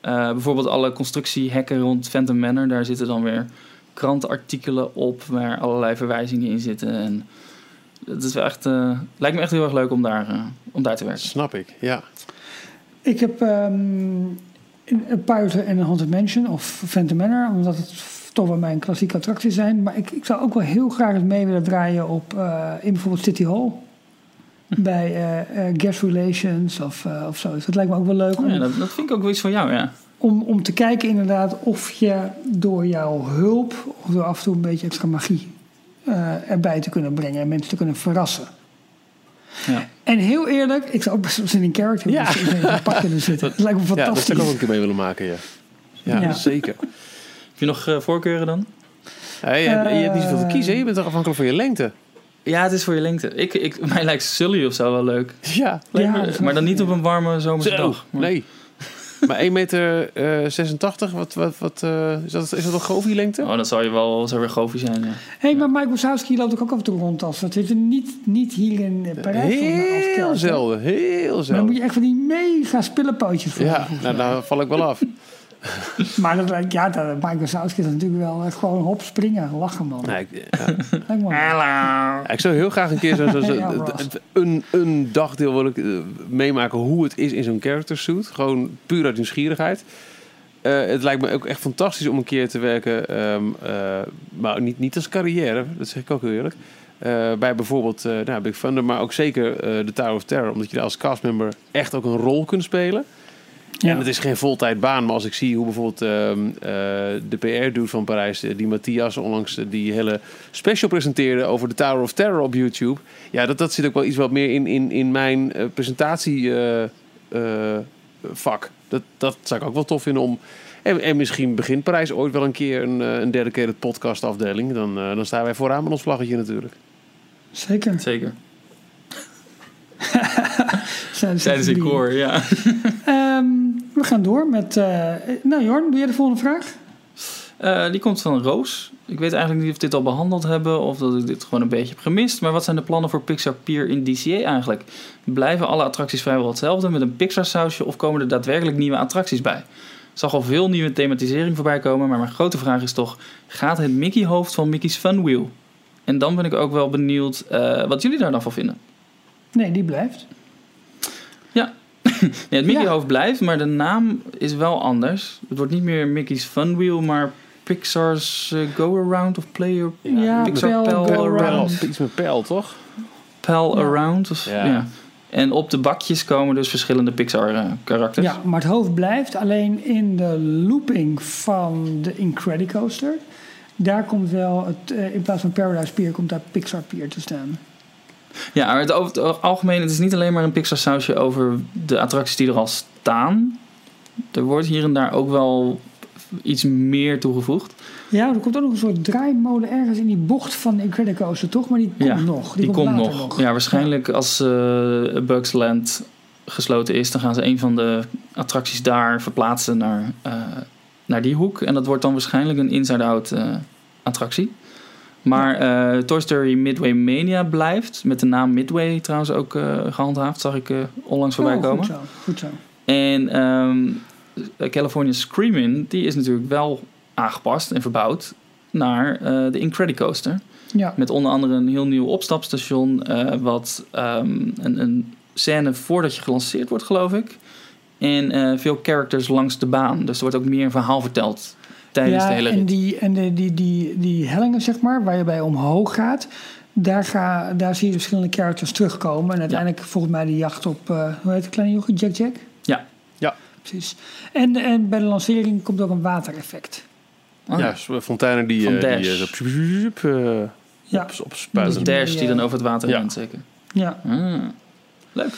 Eh, bijvoorbeeld alle constructiehekken rond Phantom Manor. Daar zitten dan weer krantenartikelen op waar allerlei verwijzingen in zitten. En het is wel echt, eh, lijkt me echt heel erg leuk om daar, om daar te werken.
Snap ik, ja.
Ik heb ehm, een Pirate en een Haunted Mansion of Phantom Manor, omdat het toch wel mijn klassieke attracties zijn. Maar ik, ik zou ook wel heel graag eens mee willen draaien op eh, in bijvoorbeeld City Hall. Bij eh, eh, Guest Relations of, of zoiets. Dat lijkt me ook wel leuk om,
Oh ja, dat, dat vind ik ook wel iets van jou, ja.
om, om te kijken inderdaad of je door jouw hulp of door af en toe een beetje extra magie eh, erbij te kunnen brengen en mensen te kunnen verrassen.
ja.
En heel eerlijk, ik zou ook best wel zin in character
Ja.
in een pak kunnen zitten. Dat lijkt me
Ja, dat
fantastisch.
zou ik ook een keer mee willen maken, ja. Ja,
Ja.
zeker.
Heb je nog eh, voorkeuren dan?
Ja, je, hebt, je hebt niet zoveel te
Eh.
kiezen, je bent toch afhankelijk van je lengte.
Ja, het is voor je lengte. Ik, ik, mij lijkt Sully of zo wel leuk.
Ja,
is
maar dan niet op een warme zomerse
Zo,
dag. Maar-
nee. Maar 1 meter eh 86, wat, wat, wat, eh, is, dat, is dat een Govi-lengte?
Oh, dan zal je wel zo weer goofy zijn. Ja.
Hé, maar Mike Wazowski loopt ook af en toe rond als dat zit er niet, niet hier in eh, Parijs.
Heel zelden, heel
Maar dan moet
zelden.
je echt van die mega spillenpootjes voor
Ja, nou, daar val ik wel af.
Maar dat, lijkt- ja, dat, Mike Wazowski is natuurlijk wel echt gewoon hop springen, lachen man.
Nee, ik, ja.
Lijkt me wel.
Ja, ik zou heel graag een keer zo, zo,
Ja,
een, een dagdeel wil ik eh, meemaken hoe het is in zo'n character suit. Gewoon puur uit nieuwsgierigheid. Eh, het lijkt me ook echt fantastisch om een keer te werken. ehm, eh, maar niet, niet als carrière, dat zeg ik ook heel eerlijk. Eh, bij bijvoorbeeld eh, nou, Big Thunder, maar ook zeker eh de Tower of Terror. Omdat je daar als castmember echt ook een rol kunt spelen.
Ja.
En het is geen voltijd baan, maar als ik zie hoe bijvoorbeeld ehm, eh, de PR-dude van Parijs, eh, die Matthias, onlangs eh, die hele special presenteerde over de Tower of Terror op YouTube. Ja, dat, dat zit ook wel iets wat meer in, in, in mijn eh, presentatievak. vak. dat, dat zou ik ook wel tof vinden om. En, en misschien begint Parijs ooit wel een keer een, een dedicated podcast afdeling. Dan, dan staan wij vooraan met ons vlaggetje natuurlijk.
Zeker.
Zeker.
Ze
Tijdens in
drie.
koor, ja.
Ehm, we gaan door met... eh, nou Jorn, doe jij de volgende vraag?
Eh, die komt van Roos. Ik weet eigenlijk niet of we dit al behandeld hebben of dat ik dit gewoon een beetje heb gemist. Maar wat zijn de plannen voor Pixar Pier in DCA eigenlijk? Blijven alle attracties vrijwel hetzelfde met een Pixar sausje of komen er daadwerkelijk nieuwe attracties bij? Er zag al veel nieuwe thematisering voorbij komen, maar mijn grote vraag is toch: gaat het Mickey hoofd van Mickey's Fun Wheel? En dan ben ik ook wel benieuwd eh, wat jullie daar dan van vinden.
Nee, die blijft.
Nee, het Mickey
Ja.
hoofd blijft, maar de naam is wel anders. Het wordt niet meer Mickey's Fun Wheel, maar Pixar's eh, Go Around of Play
Ja,
Pixar
Pel
Around.
Around.
Iets met toch?
Pal
Ja.
Around. Of, ja.
Ja.
En op de bakjes komen dus verschillende Pixar-karakters.
Ja, maar het hoofd blijft. Alleen in de looping van de Incredicoaster... daar komt wel, het, eh, in plaats van Paradise Pier... komt daar Pixar Pier te staan.
Ja, maar het, over het algemeen, het is niet alleen maar een Pixar-sausje over de attracties die er al staan. Er wordt hier en daar ook wel iets meer toegevoegd.
Ja, er komt ook nog een soort draaimolen ergens in die bocht van Incredicoaster, toch? Maar die komt
Ja,
nog.
Die, komt nog. Ja, waarschijnlijk als eh Bugs Land gesloten is, dan gaan ze een van de attracties daar verplaatsen naar, eh, naar die hoek. En dat wordt dan waarschijnlijk een inside-out eh, attractie. Maar eh, Toy Story Midway Mania blijft. Met de naam Midway trouwens ook eh, gehandhaafd. Zag ik eh, onlangs voorbij
Oh,
komen.
Goed zo, goed zo.
En ehm, California Screamin' die is natuurlijk wel aangepast en verbouwd naar de Incredicoaster.
Ja,
Met onder andere een heel nieuw opstapstation. wat ehm, een, een scène voordat je gelanceerd wordt, geloof ik. En veel characters langs de baan. Dus er wordt ook meer een verhaal verteld tijdens
ja
de hele
en, die, en de, die, die, die hellingen, zeg maar, waar je bij omhoog gaat... Daar, ga, daar zie je verschillende characters terugkomen. En uiteindelijk volgens mij de jacht op, eh, hoe heet de kleine jongen? Jack Jack?
Ja.
Ja.
Precies. En, en bij de lancering komt ook een watereffect.
Oh,
ja, fonteinen die,
Van
eh, die
Dash.
eh, eh,
Ja.
op, op
Dash die dan over het water
Ja.
rent, zeker.
Ja.
Ah. Leuk.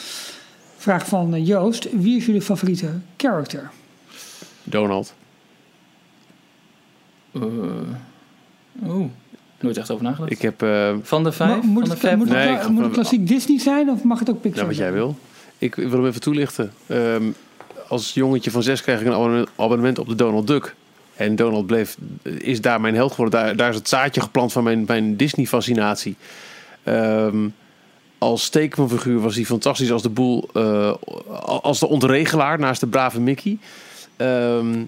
Vraag van Joost. Wie is jullie favoriete character?
Donald.
Eh, Oeh, nooit echt over nagedacht.
Ik heb, eh,
Van de vijf?
Maar moet
van de
het,
vijf?
moet, het,
Nee,
kla-
ik ga
moet het klassiek Disney zijn of mag het ook Pixar
nou, wat jij
zijn?
wil. Ik wil hem even toelichten. Ehm, als jongetje van zes kreeg ik een abonnement- abonnement op de Donald Duck. En Donald bleef, is daar mijn held geworden. Daar, daar is het zaadje geplant van mijn, mijn Disney-fascinatie. Ehm, als tekenfiguur was hij fantastisch als de boel, eh, als de ontregelaar naast de brave Mickey. Ehm,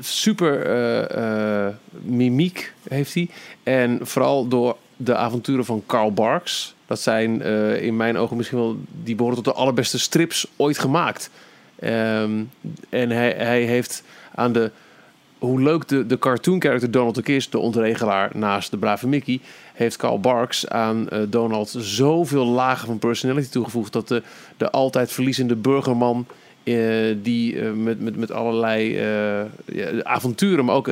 super eh, eh, mimiek heeft hij. En vooral door de avonturen van Carl Barks. Dat zijn eh, in mijn ogen misschien wel... die behoren tot de allerbeste strips ooit gemaakt. Ehm, en hij, hij heeft aan de... Hoe leuk de, de cartoon character Donald ook is, de ontregelaar naast de brave Mickey, heeft Carl Barks aan Donald zoveel lagen van personality toegevoegd dat de, de altijd verliezende burgerman die eh, met, met, met allerlei eh, avonturen, maar ook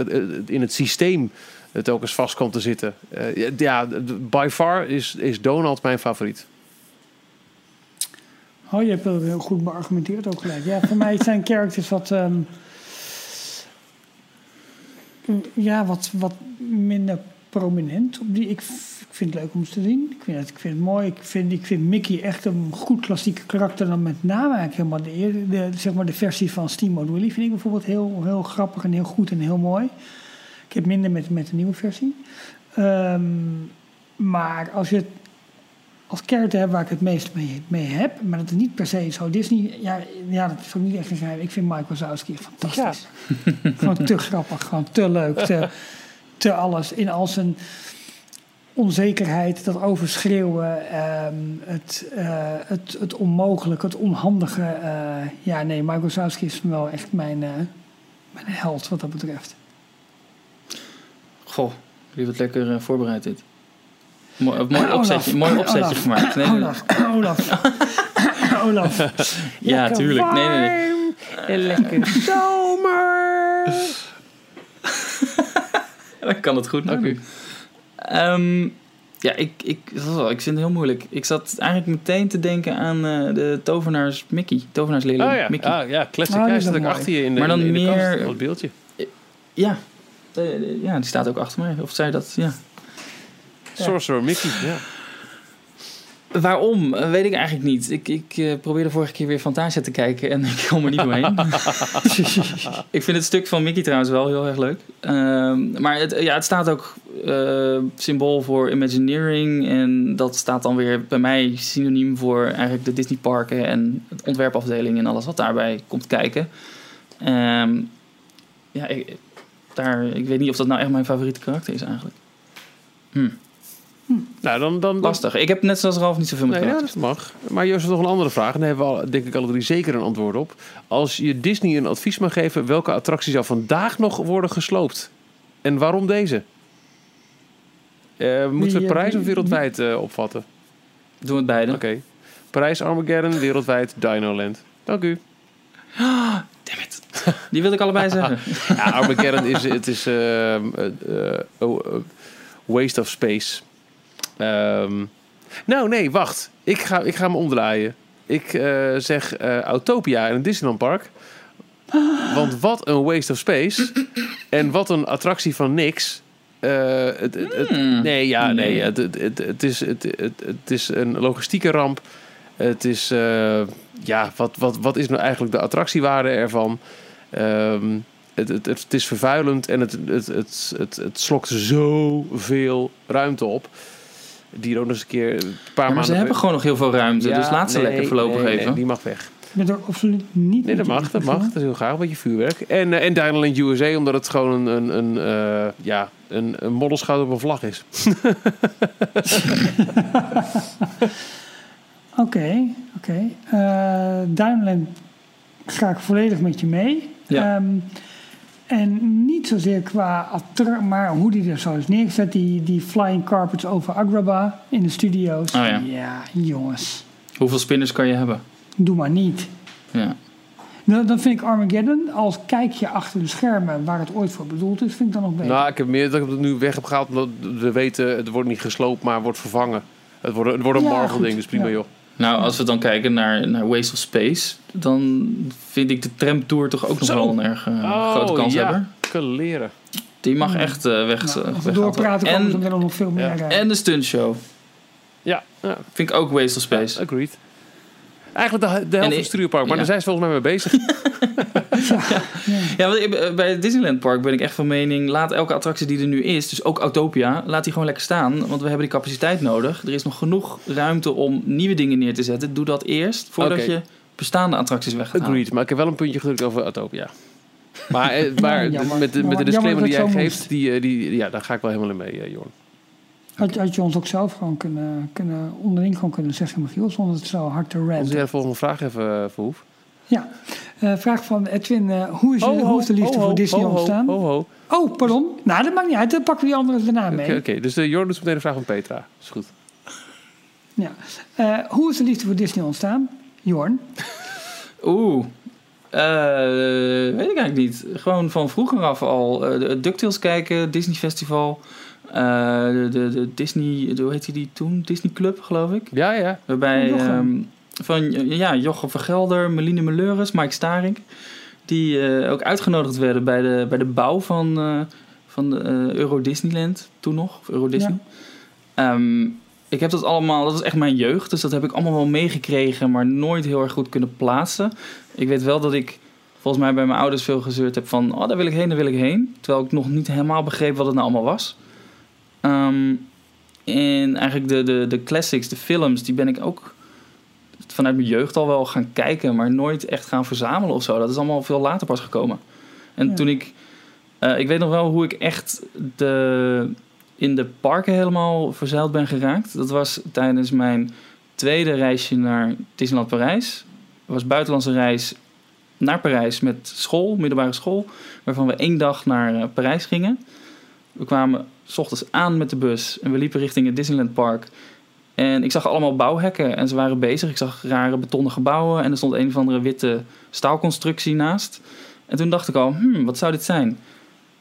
in het systeem het ook eens vast komt te zitten. Eh, ja, by far is, is Donald mijn favoriet.
Oh, je hebt heel goed beargumenteerd ook gelijk. Ja, voor mij zijn characters wat... ehm, ja, wat, wat minder prominent. Op die, ik, ik vind het leuk om ze te zien. Ik vind het, ik vind het mooi. Ik vind, ik vind Mickey echt een goed klassieke karakter. Dan met name eigenlijk helemaal de, de, zeg maar de versie van Steamboat Willie. Vind ik bijvoorbeeld heel, heel grappig en heel goed en heel mooi. Ik heb minder met, met de nieuwe versie. Ehm, maar als je het als character heb waar ik het meest mee, mee heb. Maar dat is niet per se zo Disney. Ja, ja dat is ook niet echt een geheim. Ik vind Michael Wazowski fantastisch. gewoon te grappig, gewoon te leuk, te, te alles. In al zijn onzekerheid, dat overschreeuwen, ehm, het, uh, het, het onmogelijke, het onhandige. Uh, ja, nee, Michael Wazowski is wel echt mijn, uh, mijn held wat dat betreft.
Goh, wie wat lekker voorbereid dit. Mooi, mooi opzetje, mooi opzetje Olaf. gemaakt. Nee,
Olaf, Olaf. Olaf.
ja, lekker tuurlijk. Nee, nee, nee.
En lekker zomer.
Dan kan het goed, dank u. Um, ja, ik, ik, ik vind het heel moeilijk. Ik zat eigenlijk meteen te denken aan uh, de tovenaars Mickey. Tovenaarsleerling
oh, ja.
Mickey.
Ah, ja, classic. Oh, dat ik achter je in de,
maar dan
in de
meer,
kast, dat beeldje.
Ja, uh, ja, die staat ook achter mij. Of zei dat, ja.
Sorcerer Mickey, ja.
Waarom? Weet ik eigenlijk niet. Ik, ik uh, probeerde vorige keer weer Fantasia te kijken en ik kom er niet doorheen. ik vind het stuk van Mickey trouwens wel heel erg leuk. Uh, maar het, ja, het staat ook uh, symbool voor Imagineering. En dat staat dan weer bij mij synoniem voor eigenlijk de Disney parken en de ontwerpafdeling en alles wat daarbij komt kijken. Um, ja, ik, daar, ik weet niet of dat nou echt mijn favoriete karakter is eigenlijk. Hm.
Nou, dan, dan,
Lastig. Ik heb net zoals Ralf niet zoveel met
nee, ja, dat mag. Maar Joost, nog een andere vraag. En daar hebben we al, denk ik alle drie zeker een antwoord op. Als je Disney een advies mag geven, welke attractie zou vandaag nog worden gesloopt? En waarom deze? Uh, moeten we Parijs of wereldwijd uh, opvatten?
Doen het beide.
Oké. Okay. Parijs, Armageddon, wereldwijd, Dinoland. Dank u.
Oh, damn it. Die wil ik allebei zeggen.
ja, Armageddon is, het is uh, oh, waste of space. Um, nou, nee, wacht. Ik ga, ik ga me omdraaien. Ik uh, zeg uh, Autopia in een Disneyland Park. Want wat een waste of space. en wat een attractie van niks. Uh, het, het, het, nee, ja, nee. Het, het, het, is, het, het, is een logistieke ramp. Het is, ja, wat, wat, wat is nou eigenlijk de attractiewaarde ervan? Um, het, het, het, is vervuilend en het, het, het, het, het slokt zoveel ruimte op. Die ook nog eens een keer een paar
ja, maar ze hebben gewoon nog heel veel ruimte, ja, dus laat ze
nee,
lekker voorlopig
nee,
even.
Nee, die mag weg.
Ben er absoluut niet
Nee, dat mag, dat mag. Dat is heel graag, wat je vuurwerk. En, uh, en USA, omdat het gewoon een, een, een uh, ja, een, een op een vlag is.
Oké, oké. Uh, Dinoland ga ik volledig met je mee.
Ja.
Um, en niet zozeer qua maar hoe die er zo is neergezet. Die, die flying carpets over Agrabah in de studio's.
Oh ja.
ja, jongens.
Hoeveel spinners kan je hebben?
Doe maar niet.
Ja.
Dan, dan vind ik Armageddon, als kijk je achter de schermen waar het ooit voor bedoeld is, vind ik dan nog beter.
Nou, ik heb meer dat ik het nu weg heb gehaald. Omdat we weten, het wordt niet gesloopt, maar wordt vervangen. Het wordt, het wordt een
Ja,
Marvel-ding,
goed.
dus prima
Ja.
joh.
Nou, als we dan kijken naar, naar Waste of Space, dan vind ik de tramtour toch ook nog
Zo.
wel een erg eh, grote kans
ja.
hebben.
leren.
Die mag echt eh, weg.
Nou, als we
weggehaald
doorpraten
worden.
komen
en,
er nog veel meer.
ja.
eh,
en de stuntshow.
Ja, ja,
Vind ik ook Waste of Space.
agreed. Eigenlijk de, de helft van het maar
ja.
daar zijn ze volgens mij mee bezig.
Ja, want ik- bij het Disneyland Park ben ik echt van mening... laat elke attractie die er nu is, dus ook Autopia... laat die gewoon lekker staan, want we hebben die capaciteit nodig. Er is nog genoeg ruimte om nieuwe dingen neer te zetten. Doe dat eerst, voordat je bestaande attracties weg gaat.
Agreed, maar ik heb wel een puntje gedrukt over Autopia. Maar, eh, maar
Ja,
met, de, met de disclaimer die jij geeft, die, eh, die, ja, daar ga ik wel helemaal in mee, eh, Jorn.
Had, had je ons ook zelf gewoon kunnen, kunnen onderling gewoon kunnen zeggen, Michiel, zonder het zo hard te
Als
ranten.
jij de volgende vraag even uh, verhoef.
Ja. Eh, vraag van Edwin, eh, hoe, is, hoe is de liefde voor Disney ontstaan? Oh, pardon. Nou, dat maakt niet uit. Dan pakken we die andere daarna mee.
Oké, oké. dus de Jorn doet meteen de vraag van Petra. Is goed.
Ja. Eh, hoe is de liefde voor Disney ontstaan? Jorn?
Oeh. Eh, weet ik eigenlijk niet. Gewoon van vroeger af al. eh, de DuckTales kijken, Disney Festival. Eh, de, de, de Disney, hoe heette die toen? Disney Club, geloof ik.
Ja, ja.
Waarbij
Jochem.
ehm, van ja, Jochem van Gelder, Meline Meleuris, Mike Staring. Die eh, ook uitgenodigd werden bij de, bij de bouw van, eh, van de Euro Disneyland toen nog. Of Euro Disney. Ehm, ik heb dat allemaal, dat is echt mijn jeugd. Dus dat heb ik allemaal wel meegekregen, maar nooit heel erg goed kunnen plaatsen. Ik weet wel dat ik volgens mij bij mijn ouders veel gezeurd heb van... oh, daar wil ik heen, daar wil ik heen. Terwijl ik nog niet helemaal begreep wat het nou allemaal was. Ehm, En eigenlijk de, de, de classics, de films, die ben ik ook vanuit mijn jeugd al wel gaan kijken, maar nooit echt gaan verzamelen of zo. Dat is allemaal veel later pas gekomen. En
Ja.
toen ik, eh, ik weet nog wel hoe ik echt de, in de parken helemaal verzeild ben geraakt. Dat was tijdens mijn tweede reisje naar Disneyland Parijs. Dat was buitenlandse reis naar Parijs met school, middelbare school, waarvan we één dag naar eh, Parijs gingen. We kwamen s ochtends aan met de bus en we liepen richting het Disneyland Park. En ik zag allemaal bouwhekken en ze waren bezig. Ik zag rare betonnen gebouwen en er stond een of andere witte staalconstructie naast. En toen dacht ik al, hmm, wat zou dit zijn?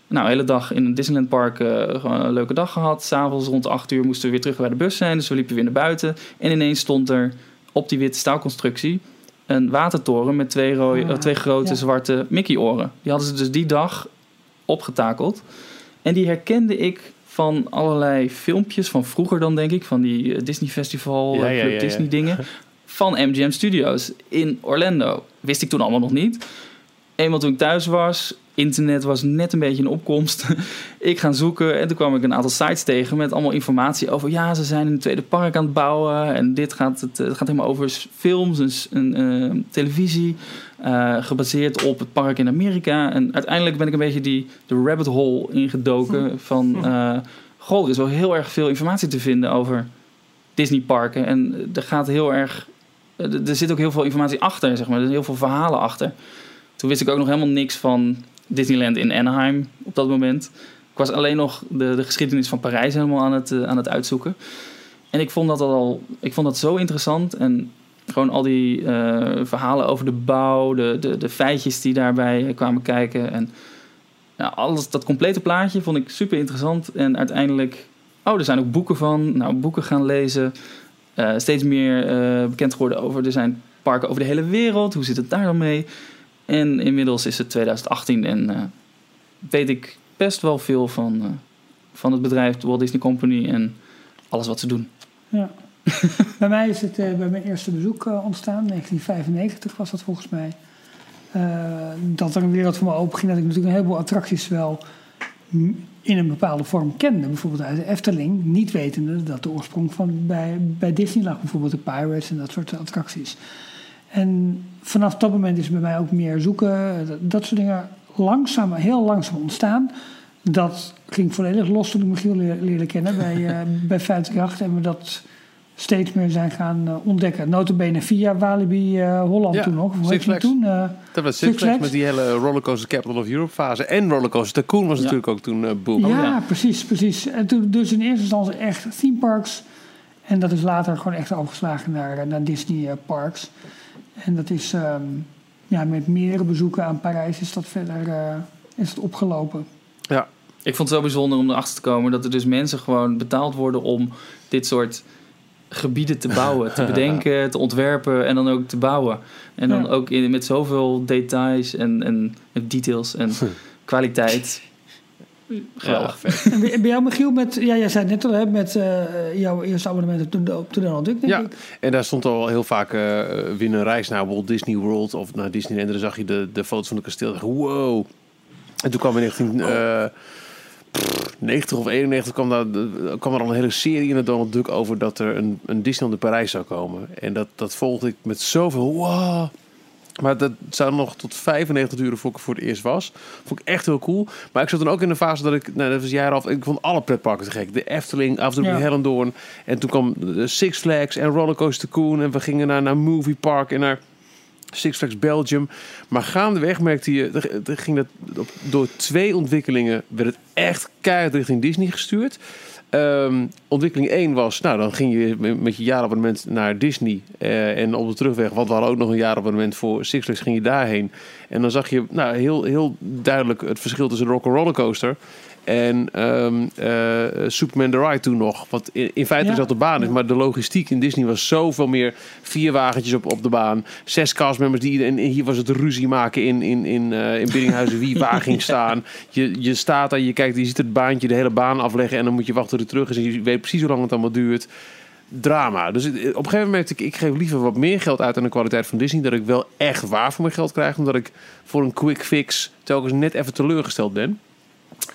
Nou, de hele dag in een Disneyland Park eh, gewoon een leuke dag gehad. S'avonds rond 8 uur moesten we weer terug bij de bus zijn. Dus we liepen weer naar buiten. En ineens stond er op die witte staalconstructie een watertoren met twee, rode,
Ah,
eh, twee grote
ja.
zwarte Mickey-oren. Die hadden ze dus die dag opgetakeld. En die herkende ik van allerlei filmpjes van vroeger dan, denk ik. Van die eh, Disney Festival,
Ja,
eh, Club. Disney dingen. Van MGM Studios in Orlando. Wist ik toen allemaal nog niet. Eenmaal toen ik thuis was, internet was net een beetje in opkomst. ik ga zoeken en toen kwam ik een aantal sites tegen met allemaal informatie over... ja, ze zijn een tweede park aan het bouwen en dit gaat, het, het gaat helemaal over films en, eh, televisie... eh, gebaseerd op het park in Amerika. En uiteindelijk ben ik een beetje die, de rabbit hole ingedoken van... eh, goh, er is wel heel erg veel informatie te vinden over Disneyparken. En er gaat heel erg... Er er zit ook heel veel informatie achter, zeg maar. Er zijn heel veel verhalen achter. Toen wist ik ook nog helemaal niks van Disneyland in Anaheim op dat moment. Ik was alleen nog de, de geschiedenis van Parijs helemaal aan het, eh, aan het uitzoeken. En ik vond dat al, ik vond dat zo interessant. En gewoon al die eh, verhalen over de bouw, de, de, de feitjes die daarbij eh, kwamen kijken. En alles, dat complete plaatje vond ik super interessant. En uiteindelijk, oh, er zijn ook boeken van. Nou, boeken gaan lezen. Eh, steeds meer eh, bekend geworden over, er zijn parken over de hele wereld. Hoe zit het daar dan mee? En inmiddels is het 2018 en weet ik best wel veel van, van het bedrijf, de Walt Disney Company en alles wat ze doen.
Ja. bij mij is het eh, bij mijn eerste bezoek eh, ontstaan, 1995 was dat volgens mij. Eh, dat er een wereld voor me open ging, dat ik natuurlijk een heleboel attracties wel in een bepaalde vorm kende. Bijvoorbeeld uit de Efteling, niet wetende dat de oorsprong van bij, bij Disney lag. Bijvoorbeeld de Pirates en dat soort attracties. En vanaf dat moment is bij mij ook meer zoeken, dat, dat soort dingen langzaam, heel langzaam ontstaan. Dat ging volledig los toen ik Michiel leer- leerde kennen bij, eh bij 58 en we dat steeds meer zijn gaan eh, ontdekken. Notabene via Walibi eh, Holland
Ja,
toen nog. Hoe
Six Flags.
toen? Eh,
Dat was
Six
Six Flags
Flags.
met die hele Rollercoaster Capital of Europe fase. En Rollercoaster Tycoon was
Ja.
natuurlijk ook toen boom.
ja,
ja.
precies, precies. En toen dus in eerste instantie echt theme parks. En dat is later gewoon echt overgeslagen naar, naar Disney parks. En dat is ehm, ja, met meerdere bezoeken aan Parijs is dat verder eh, is het opgelopen.
Ja,
Ik vond het zo bijzonder om erachter te komen dat er dus mensen gewoon betaald worden om dit soort gebieden te bouwen, te bedenken, te ontwerpen en dan ook te bouwen. En dan
Ja.
ook in, met zoveel details en, en details en kwaliteit. Geweldig.
vet.
En bij bij jou, Michiel, met, ja, jij zei het net al, hè, met eh, jouw eerste abonnement op de, op de Donald Duck, denk
Ja.
ik.
En daar stond al heel vaak eh win een reis naar Walt Disney World of naar Disneyland. En dan zag je de, de foto's van het kasteel. Wow. En toen kwam in 1990 of 91 kwam, daar, kwam er al een hele serie in de Donald Duck over dat er een, een Disneyland in Parijs zou komen. En dat, dat volgde ik met zoveel wow. Maar dat zou nog tot 95 duren voor ik voor het eerst was. Vond ik echt heel cool. Maar ik zat dan ook in de fase dat ik, nou, dat was jaren af, ik vond alle pretparken te gek. De Efteling, af en toe
Ja.
Hellendoorn. En toen kwam Six Flags en Rollercoaster Tycoon. En we gingen naar, naar Movie Park en naar Six Flags Belgium. Maar gaandeweg merkte je, ging dat, door twee ontwikkelingen werd het echt keihard richting Disney gestuurd. Ehm, ontwikkeling 1 was, nou dan ging je met- je jaarabonnement naar Disney. eh, en op de terugweg, want we hadden ook nog een jaarabonnement voor Six Flags, ging je daarheen. En dan zag je nou, heel, heel duidelijk het verschil tussen Rock Roller Coaster en ehm, eh, Superman the Ride toen nog. Wat in, in feite
Ja.
dezelfde baan is, maar de logistiek in Disney was zoveel meer. Vier wagentjes op, op de baan, zes castmembers die en, hier was het ruzie maken in, in, in, eh, in Biddinghuizen wie waar ging staan. Je, je staat daar, je kijkt, je ziet het baantje de hele baan afleggen en dan moet je wachten het terug is. En je weet precies hoe lang het allemaal duurt. Drama. Dus op een gegeven moment merkte ik, ik geef liever wat meer geld uit aan de kwaliteit van Disney. Dat ik wel echt waar voor mijn geld krijg. Omdat ik voor een quick fix telkens net even teleurgesteld ben.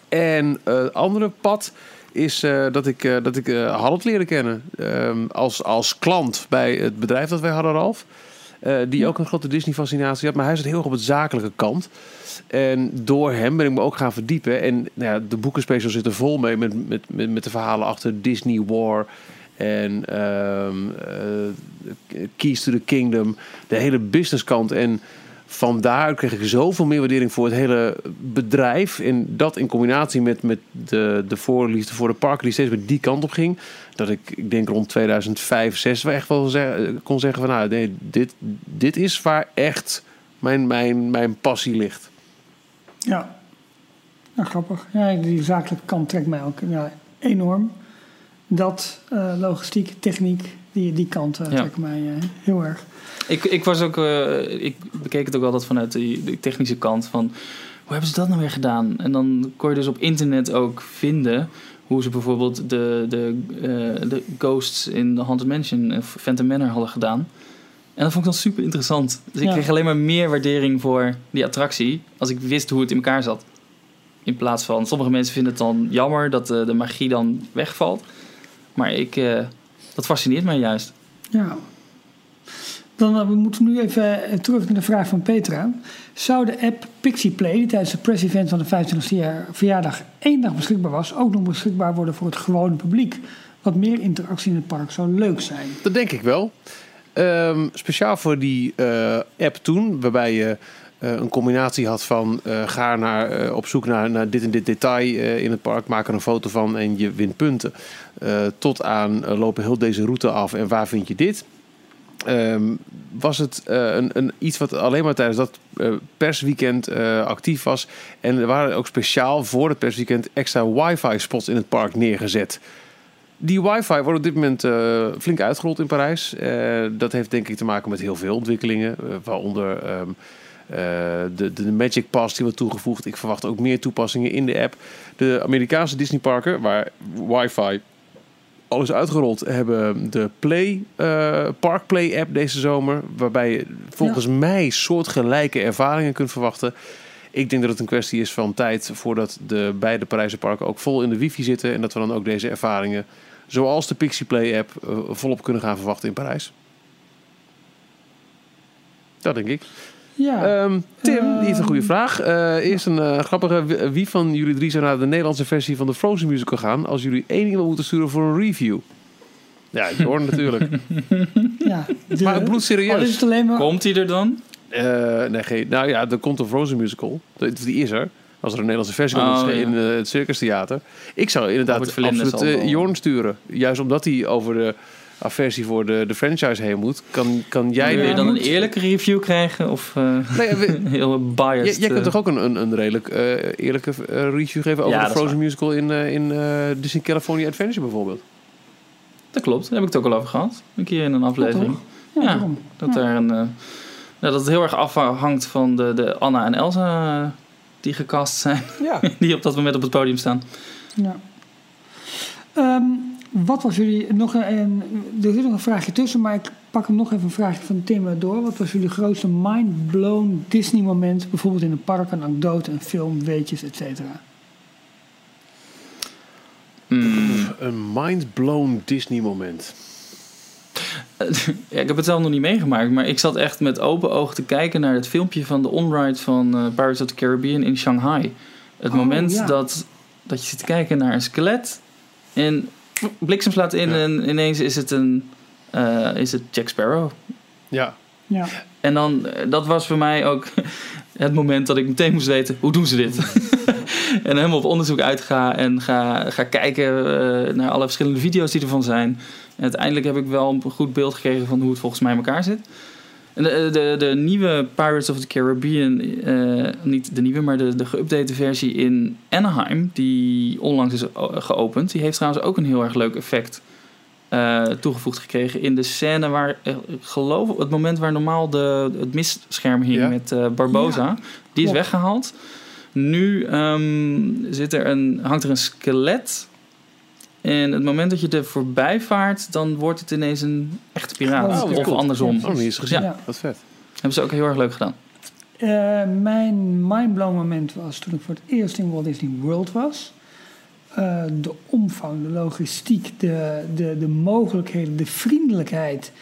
En eh, het andere pad is eh, dat ik, eh dat ik eh Harold leerde kennen. Ehm, als, als klant bij het bedrijf dat wij hadden, Ralf. Eh, die ook een grote Disney-fascinatie had. Maar hij zat heel erg op het zakelijke kant. En door hem ben ik me ook gaan verdiepen. En nou ja, de boekenspecial zit er vol mee met, met, met, met de verhalen achter Disney War. En ehm, eh, Keys to the Kingdom. De hele businesskant. En vandaar kreeg ik zoveel meer waardering voor het hele bedrijf. En dat in combinatie met, met de, de voorliefde voor de parken die steeds met die kant op ging. Dat ik, ik denk rond 2005, 2006 wel echt wel kon zeggen van nou, nee, dit, dit is waar echt mijn, mijn, mijn passie ligt.
Ja. Nou, grappig. Ja, die zakelijke kant trekt mij ook ja, enorm. Dat, eh, logistiek, techniek, die, die kant
Ja.
trekt mij eh, heel erg.
Ik, ik was ook, eh, ik bekeek het ook altijd vanuit die, die technische kant van hoe hebben ze dat nou weer gedaan? En dan kon je dus op internet ook vinden hoe ze bijvoorbeeld de, de, de ghosts in de Haunted Mansion of Phantom Manor hadden gedaan. En dat vond ik dan super interessant. Dus ik
Ja.
kreeg alleen maar meer waardering voor die attractie als ik wist hoe het in elkaar zat. In plaats van, sommige mensen vinden het dan jammer dat de, de magie dan wegvalt. Maar ik, dat fascineert mij juist.
Ja. Dan eh, we moeten nu even eh, terug naar de vraag van Petra. Zou de app Pixie Play, die tijdens de press event van de 25e jaar- verjaardag één dag beschikbaar was, ook nog beschikbaar worden voor het gewone publiek? Wat meer interactie in het park zou leuk zijn.
Dat denk ik wel. Ehm, speciaal voor die eh, app toen, waarbij je eh, een combinatie had van eh, ga naar, eh, op zoek naar, naar dit en dit detail eh, in het park, maak er een foto van en je wint punten. Eh, tot aan eh, lopen heel deze route af en waar vind je dit? Ehm, was het eh, een, een, iets wat alleen maar tijdens dat eh, persweekend eh, actief was. En er waren ook speciaal voor het persweekend extra wifi-spots in het park neergezet. Die wifi wordt op dit moment eh, flink uitgerold in Parijs. Eh, dat heeft denk ik te maken met heel veel ontwikkelingen. eh, waaronder ehm, eh, de, de Magic Pass die wordt toegevoegd. Ik verwacht ook meer toepassingen in de app. De Amerikaanse Disneyparken, waar wifi al is uitgerold, hebben de Play, eh, Park Play app deze zomer. Waarbij je volgens mij soortgelijke ervaringen kunt verwachten. Ik denk dat het een kwestie is van tijd voordat de beide Parijse parken ook vol in de wifi zitten. En dat we dan ook deze ervaringen, zoals de Pixie Play app, eh, volop kunnen gaan verwachten in Parijs. Dat denk ik.
Ja,
Ehm, Tim,
Ehm.
die heeft een goede vraag. Eh, eerst een eh, grappige. Wie- Wie van jullie drie zou naar de Nederlandse versie van de Frozen musical gaan als jullie één iemand moeten sturen voor een review? Ja, Jorn natuurlijk.
ja. De-
maar
is
serieus.
maar...
Komt hij er dan?
Eh, nee, geen, nou ja, er komt een Frozen musical. Dat- Die is er. Als er een Nederlandse versie komt,
Oh, ja.
in eh, het Circus Theater. Ik zou inderdaad absoluut Jorn sturen. Juist omdat hij over de aversie voor de, de franchise heen moet. Kan, kan jij...
Wil je dan een eerlijke review krijgen? Of eh,
Nee, we-
heel biased?
Jij, jij kunt
eh?
toch ook een, een, een redelijk eh, eerlijke review geven over
Ja,
de Frozen musical in, in eh, Disney California Adventure bijvoorbeeld?
Dat klopt, daar heb ik het ook al over gehad. Een keer in een aflevering.
Ja.
Dat, daar een, nou, dat het heel erg afhangt van de, de Anna en Elsa die gecast zijn.
Ja.
Die op dat moment op het podium staan.
Ja. Ehm, wat was jullie nog een, een- Er zit nog een vraagje tussen, maar ik pak hem nog even een vraagje van Tim door. Wat was jullie grootste mind-blown Disney-moment, bijvoorbeeld in een park, een anekdote, een film, weetjes, et cetera?
Mm.
Een mind-blown Disney moment.
ja, ik heb het zelf nog niet meegemaakt, maar ik zat echt met open ogen te kijken naar het filmpje van de onride van eh, Pirates of the Caribbean in Shanghai. Het
Oh,
moment
ja.
dat, dat je zit te kijken naar een skelet en bliksem slaat in
Ja.
en ineens is het, een, eh, is het Jack Sparrow.
Ja.
Ja,
En dan, eh, dat was voor mij ook het moment dat ik meteen moest weten, hoe doen ze dit? en helemaal op onderzoek uitga en ga, ga kijken eh, naar alle verschillende video's die ervan zijn. En uiteindelijk heb ik wel een goed beeld gekregen van hoe het volgens mij in elkaar zit. En de, de, de nieuwe Pirates of the Caribbean, eh, niet de nieuwe, maar de, de geüpdate versie in Anaheim, die onlangs is geopend, die heeft trouwens ook een heel erg leuk effect eh, toegevoegd gekregen in de scène waar, eh, ik geloof het moment waar normaal de, het mistscherm hing
Ja.
met eh, Barbosa, die is weggehaald. Nu ehm, zit er een, hangt er een skelet. En het moment dat je er voorbij vaart, dan wordt het ineens een echte piraat.
Oh,
of
cool.
andersom.
Oh, niet eens gezien.
Ja.
Wat vet.
Hebben ze ook heel erg leuk gedaan.
Eh, mijn mindblown moment was toen ik voor het eerst in Walt Disney World was. eh, de omvang, de logistiek, de, de, de mogelijkheden, de vriendelijkheid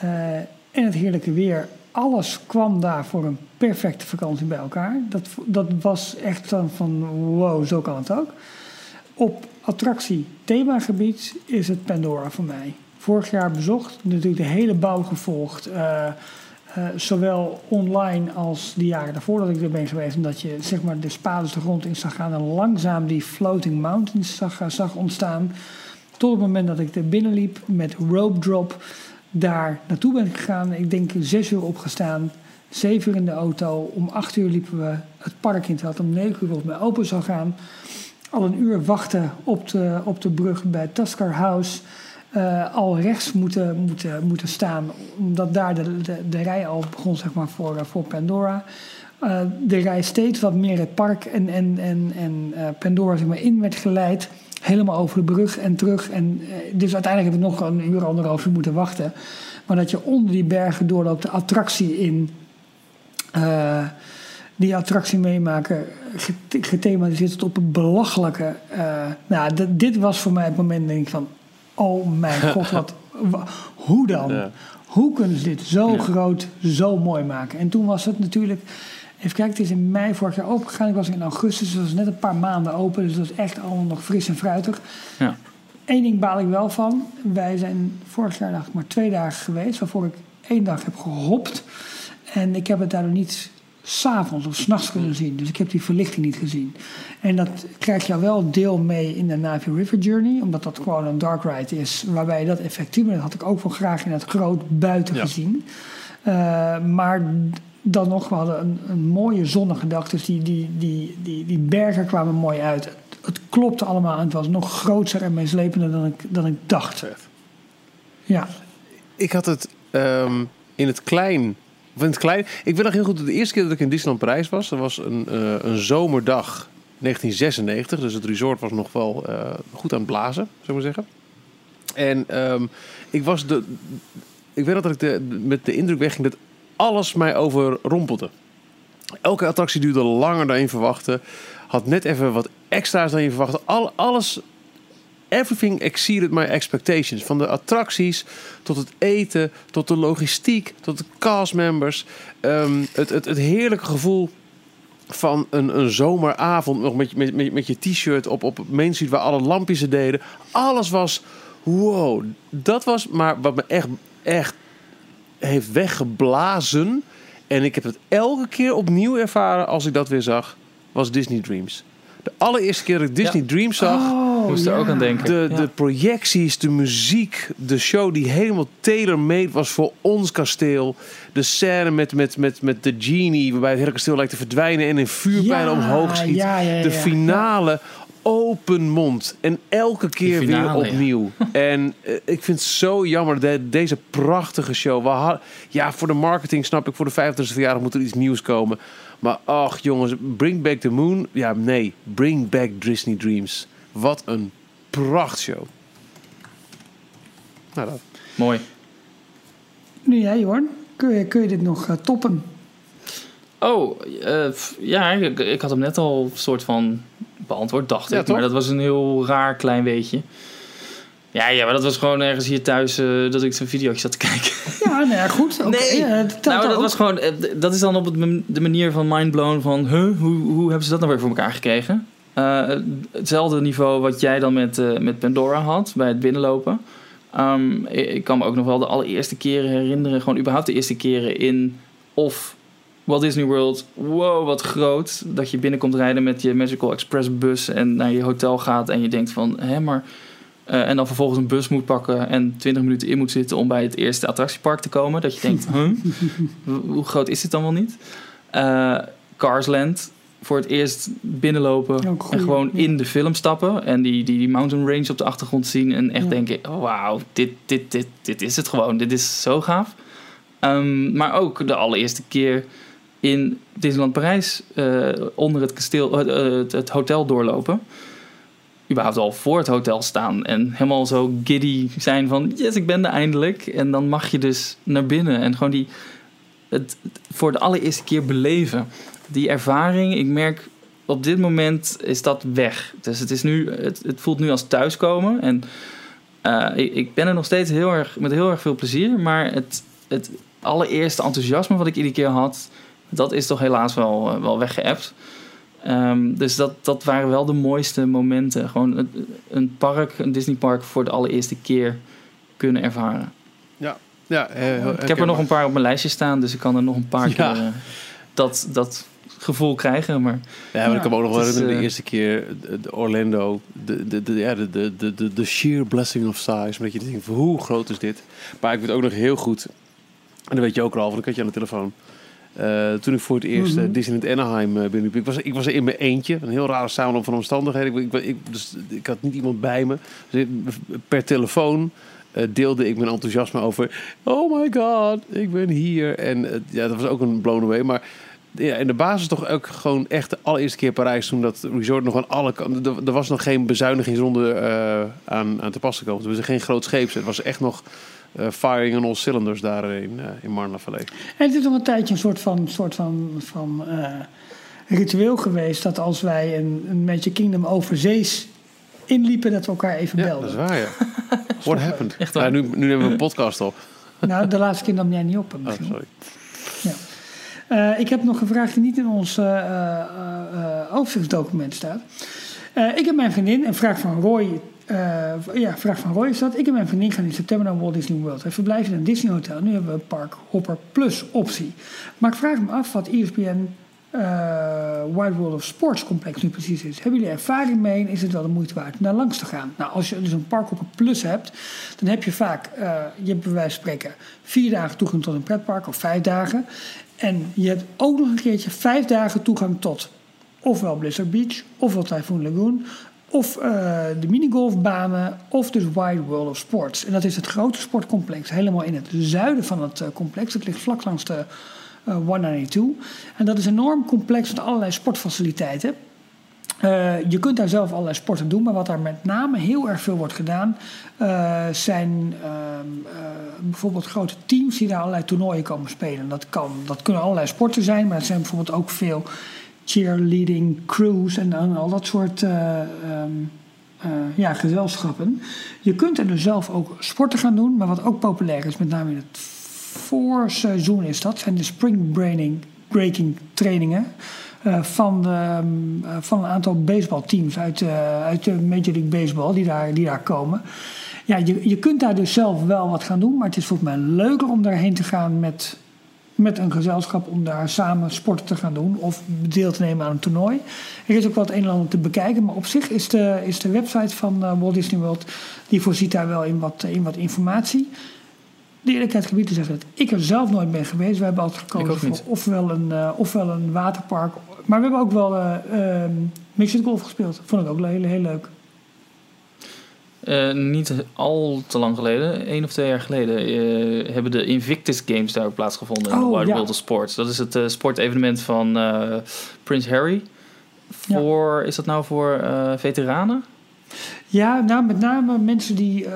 eh, en het heerlijke weer. Alles kwam daar voor een perfecte vakantie bij elkaar. Dat, dat was echt dan van wow, zo kan het ook. Op attractie themagebied is het Pandora voor mij. Vorig jaar bezocht, natuurlijk de hele bouw gevolgd. eh, eh, zowel online als de jaren daarvoor dat ik er ben geweest. Omdat je zeg maar, de spades de grond in zag gaan en langzaam die floating mountains zag, zag ontstaan. Tot het moment dat ik er binnenliep met rope drop daar naartoe ben gegaan. Ik denk zes uur opgestaan, zeven uur in de auto. Om acht uur liepen we het park in terwijl om negen uur volgens mij open zou gaan. Al een uur wachten op de, op de brug bij Tusker House. Eh, al rechts moeten, moeten, moeten staan, omdat daar de, de, de rij al begon zeg maar, voor, eh, voor Pandora. Eh, de rij steeds wat meer het park en, en, en, en Pandora zeg maar, in werd geleid. Helemaal over de brug en terug. En, dus uiteindelijk hebben we nog een uur, anderhalf uur moeten wachten. Maar dat je onder die bergen doorloopt, de attractie in. Die attractie meemaken, get- gethematiseerd tot op het belachelijke. eh, nou, dit was voor mij het moment denk ik van... Oh mijn god, wat, wa- hoe dan?
Ja.
Hoe kunnen ze dit zo
Ja.
groot, zo mooi maken? En toen was het natuurlijk... Even kijken, het is in mei vorig jaar opengegaan. Ik was in augustus, dus dat was net een paar maanden open. Dus dat is echt allemaal nog fris en fruitig.
Ja.
Eén ding baal ik wel van. Wij zijn vorig jaar dacht ik maar twee dagen geweest. Waarvoor ik één dag heb gehopt. En ik heb het daardoor niet s'avonds of s'nachts kunnen zien. Dus ik heb die verlichting niet gezien. En dat krijg je wel deel mee in de Navi River Journey. Omdat dat gewoon een dark ride is. Waarbij dat effectief... Dat had ik ook wel graag in het groot buiten
Ja.
gezien. Eh, maar dan nog, we hadden een, een mooie zonnige dag. Dus die, die, die, die, die bergen kwamen mooi uit. Het, het klopte allemaal en het was nog groter en meeslepender dan ik, dan ik dacht. Ja,
Ik had het ehm, in het klein. In het klein. Ik weet nog heel goed, de eerste keer dat ik in Disneyland Parijs was, dat was een, eh, een zomerdag 1996. Dus het resort was nog wel eh, goed aan het blazen, zou ik maar zeggen. En ehm, ik was de. Ik weet dat ik de, met de indruk wegging dat alles mij overrompelde. Elke attractie duurde langer dan je verwachtte. Had net even wat extra's dan je verwachtte. Al, alles everything exceeded my expectations. Van de attracties tot het eten, tot de logistiek, tot de castmembers. Ehm, het, het, het heerlijke gevoel van een, een zomeravond nog met, met, met, met je t-shirt op, op Main Street waar alle lampjes het deden. Alles was wow. Dat was maar wat me echt, echt heeft weggeblazen. En ik heb het elke keer opnieuw ervaren als ik dat weer zag, was Disney Dreams. De allereerste keer dat ik Disney Dreams zag,
Oh,
Moest er ook aan denken.
de,
Ja.
de projecties, de muziek, de show die helemaal tailor-made was voor ons kasteel. De scène met, met, met, met de genie, waarbij het hele kasteel lijkt te verdwijnen en in vuurpijlen
Ja,
omhoog schiet.
ja, ja, ja,
de
ja.
finale, open mond. En elke keer
finale,
weer
ja.
opnieuw. en eh, ik vind het zo jammer dat deze prachtige show. We had, ja, voor de marketing snap ik, voor de 50ste verjaardag moet er iets nieuws komen. Maar ach jongens, bring back the moon. Ja, nee, bring back Disney Dreams. Wat een prachtshow. Nou, dat.
Mooi.
Nu jij, Jorn. Kun je, kun je dit nog eh, toppen?
Oh, eh, f- ja, ik, ik had hem net al een soort van beantwoord, dacht
Ja,
ik.
toch?
Maar dat was een heel raar klein weetje. Ja, ja, maar dat was gewoon ergens hier thuis eh, dat ik zo'n videootje zat te kijken.
Ja, nou ja, goed. Oké,
Nee.
ja, het telt
nou, dat
ook.
was gewoon, eh, dat is dan op de manier van mindblown van, huh, hoe, hoe hebben ze dat nou weer voor elkaar gekregen? Eh, hetzelfde niveau wat jij dan met, eh, met Pandora had bij het binnenlopen. Ehm, ik, kan me ook nog wel de allereerste keren herinneren, gewoon überhaupt de eerste keren in of Walt Disney World. Wow, wat groot. Dat je binnenkomt rijden met je Magical Express bus en naar je hotel gaat en je denkt van, hè, maar... eh, en dan vervolgens een bus moet pakken en 20 minuten in moet zitten om bij het eerste attractiepark te komen. Dat je denkt, huh? hoe groot is dit dan wel niet? Eh Carsland, voor het eerst binnenlopen en gewoon in de film stappen. En die, die, die mountain range op de achtergrond zien. En echt
Ja.
denken, oh, wauw, dit, dit, dit, dit is het gewoon. Dit is zo gaaf. Ehm, maar ook de allereerste keer in Disneyland Parijs eh, onder het kasteel, het hotel doorlopen. Überhaupt al voor het hotel staan en helemaal zo giddy zijn van yes, ik ben er eindelijk. En dan mag je dus naar binnen en gewoon die, het, voor de allereerste keer beleven. Die ervaring, ik merk op dit moment is dat weg. Dus het, is nu, het, het voelt nu als thuiskomen. En eh, ik, ik ben er nog steeds heel erg, met heel erg veel plezier. Maar het, het allereerste enthousiasme wat ik iedere keer had, dat is toch helaas wel, uh, wel weggeëpt. Ehm, dus dat, dat waren wel de mooiste momenten. Gewoon een, een park, een Disneypark voor de allereerste keer kunnen ervaren.
Ja, eh,
ik heb er nog een paar op mijn lijstje staan, dus ik kan er nog een paar
Ja.
keer eh, dat, dat gevoel krijgen. Maar
Ja, maar ik kan me ook nog wel
is,
de
eh,
eerste keer de, Orlando, de, de, de, ja, de, de, de, de, de sheer blessing of size. Maar dat je denkt, hoe groot is dit? Maar ik weet ook nog heel goed, en dat weet je ook al, want ik had je aan de telefoon. Eh, toen ik voor het eerst eh,
Mhm.
Disneyland Anaheim uh, binnenliep. Ik was, ik was er in mijn eentje. Een heel rare samenloop van omstandigheden. Ik, ik, ik, dus, ik had niet iemand bij me. Dus per telefoon eh, deelde ik mijn enthousiasme over... Oh my god, ik ben hier. En eh, ja, dat was ook een blown away. Maar ja, in de basis toch ook gewoon echt de allereerste keer Parijs... toen dat resort nog aan alle kanten... Er, was nog geen bezuinigingsronde eh, aan, aan te pas gekomen. Er was geen groot scheeps. Het was echt nog... eh, firing on all cylinders daar in, eh in Marne-la-Vallée.
En het is nog een tijdje een soort van, soort van, van eh, ritueel geweest dat als wij een, een Magic Kingdom overzees inliepen, dat we elkaar even
Ja,
belden.
dat is waar, ja. What happened?
Echt waar?
Ja, nu, nu nemen we een podcast op.
Nou, de laatste keer nam jij niet op.
Oh,
Misschien.
sorry.
Eh, ik heb nog een vraag die niet in ons eh, eh, eh, overzichtsdocument staat. Eh, ik heb mijn vriendin, een vraag van Roy. Eh, ja, vraag van Roy is dat. Ik en mijn vriendin gaan in september naar Walt Disney World. We verblijven in een Disney Hotel. Nu hebben we een Park Hopper Plus optie. Maar ik vraag me af wat ESPN eh Wide World of Sports complex nu precies is. Hebben jullie ervaring mee is het wel de moeite waard om daar langs te gaan? Nou, als je dus een Park Hopper Plus hebt, dan heb je vaak, eh, je hebt bij wijze van spreken vier dagen toegang tot een pretpark of vijf dagen. En je hebt ook nog een keertje vijf dagen toegang tot ofwel Blizzard Beach, ofwel Typhoon Lagoon, of eh, de minigolfbanen, of dus Wide World of Sports. En dat is het grote sportcomplex, helemaal in het zuiden van het eh, complex. Het ligt vlak langs de eh 192. En dat is een enorm complex met allerlei sportfaciliteiten. Je kunt daar zelf allerlei sporten doen, maar wat daar met name heel erg veel wordt gedaan, zijn ehm, eh, bijvoorbeeld grote teams die daar allerlei toernooien komen spelen. Dat, kan, dat kunnen allerlei sporten zijn, maar het zijn bijvoorbeeld ook veel cheerleading crews en, al dat soort eh, ehm, eh, ja, gezelschappen. Je kunt er dus zelf ook sporten gaan doen, maar wat ook populair is, met name in het voorseizoen is dat, zijn de spring breaking, trainingen. eh, van, ehm, eh, van een aantal baseballteams uit, uit de Major League Baseball die daar, die daar komen. Ja, je, je kunt daar dus zelf wel wat gaan doen, maar het is volgens mij leuker om daarheen te gaan met, met een gezelschap om daar samen sporten te gaan doen of deel te nemen aan een toernooi. Er is ook wat een en ander te bekijken, maar op zich is de, is de website van eh, Walt Disney World, die voorziet daar wel in wat, in wat informatie. De eerlijkheid gebied te zeggen dat ik er zelf nooit ben geweest. We hebben altijd gekozen voor ofwel een, eh, ofwel een waterpark. Maar we hebben ook wel mixed golf gespeeld. Vond ik ook heel, heel leuk.
Eh, niet al te lang geleden, één of twee jaar geleden, eh, hebben de Invictus Games daar plaatsgevonden in
Oh,
de Wide
ja.
World of Sports. Dat is het eh, sportevenement van Prins Harry. Voor, Is dat nou voor veteranen?
Ja, nou met name mensen die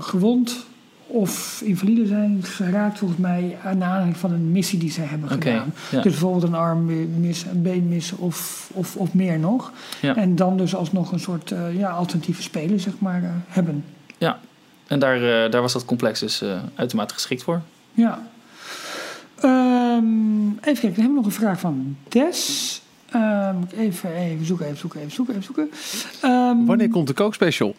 gewond of invalide zijn geraakt, volgens mij, aan aanleiding van een missie die zij hebben gedaan.
ja.
Dus bijvoorbeeld een arm missen, een been missen of, of, of meer nog.
Ja.
En dan dus alsnog een soort eh, ja, alternatieve spelen, zeg maar, eh, hebben.
En daar, eh, daar was dat complex dus eh, uitermate geschikt voor.
Ja. Ehm, even kijken, dan hebben we nog een vraag van Des. Ehm, even, even zoeken, even zoeken, even zoeken, even zoeken. Ehm,
Wanneer komt de kookspecial?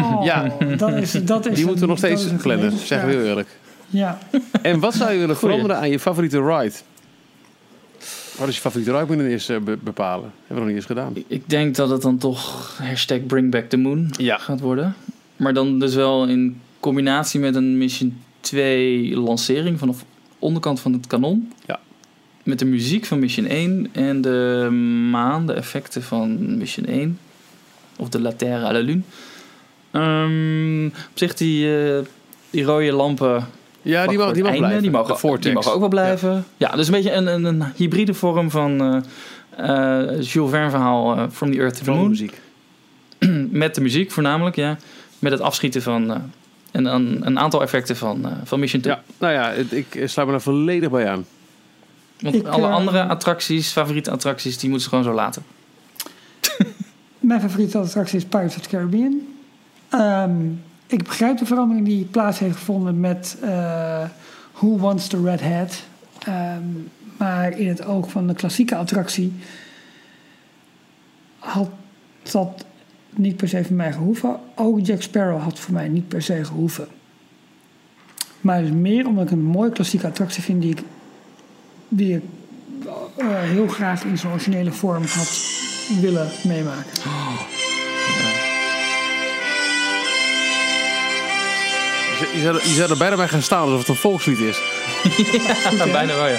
Oh,
Ja.
dat is, dat is
Die moeten we nog steeds plannen, zeggen we heel eerlijk.
Ja.
En wat zou je willen
Goeie.
veranderen aan je favoriete ride? Wat is je favoriete ride? Moet je dan eerst eh, be- bepalen. Hebben we nog niet eens gedaan.
Ik- denk dat het dan toch hashtag Bring Back the Moon
Ja.
gaat worden. Maar dan dus wel in combinatie met een Mission 2 lancering vanaf de onderkant van het kanon.
Ja.
Met de muziek van Mission 1 en de maan, de effecten van Mission 1. Of de La Terre à la Lune. Ehm, op zich die, eh, die rode lampen
Ja, die mag, die mag blijven.
Die mogen,
vortex.
die mogen ook wel blijven. Ja, dus een beetje een, een, een hybride vorm van eh eh, Jules Verne verhaal eh, From the Earth to the Moon.
muziek.
Met de muziek voornamelijk, ja. Met het afschieten van eh, en een, een aantal effecten van, eh, van Mission 2.
Ja, nou ja, het- ik sluit me daar volledig bij aan.
Want
Ik,
alle andere attracties, favoriete attracties, die moeten ze gewoon zo laten.
Mijn favoriete attractie is Pirates of the Caribbean. Ehm, ik begrijp de verandering die plaats heeft gevonden met eh, Who Wants the Red Hat. Ehm, maar in het oog van de klassieke attractie had dat niet per se voor mij gehoeven. Ook Jack Sparrow had voor mij niet per se gehoeven. Maar het is meer omdat ik een mooie klassieke attractie vind die ik, die eh, heel graag in zijn originele vorm had willen meemaken.
Je, je, zou, er- je zou er bijna bij gaan staan alsof het een volkslied is.
Bijna wel, ja.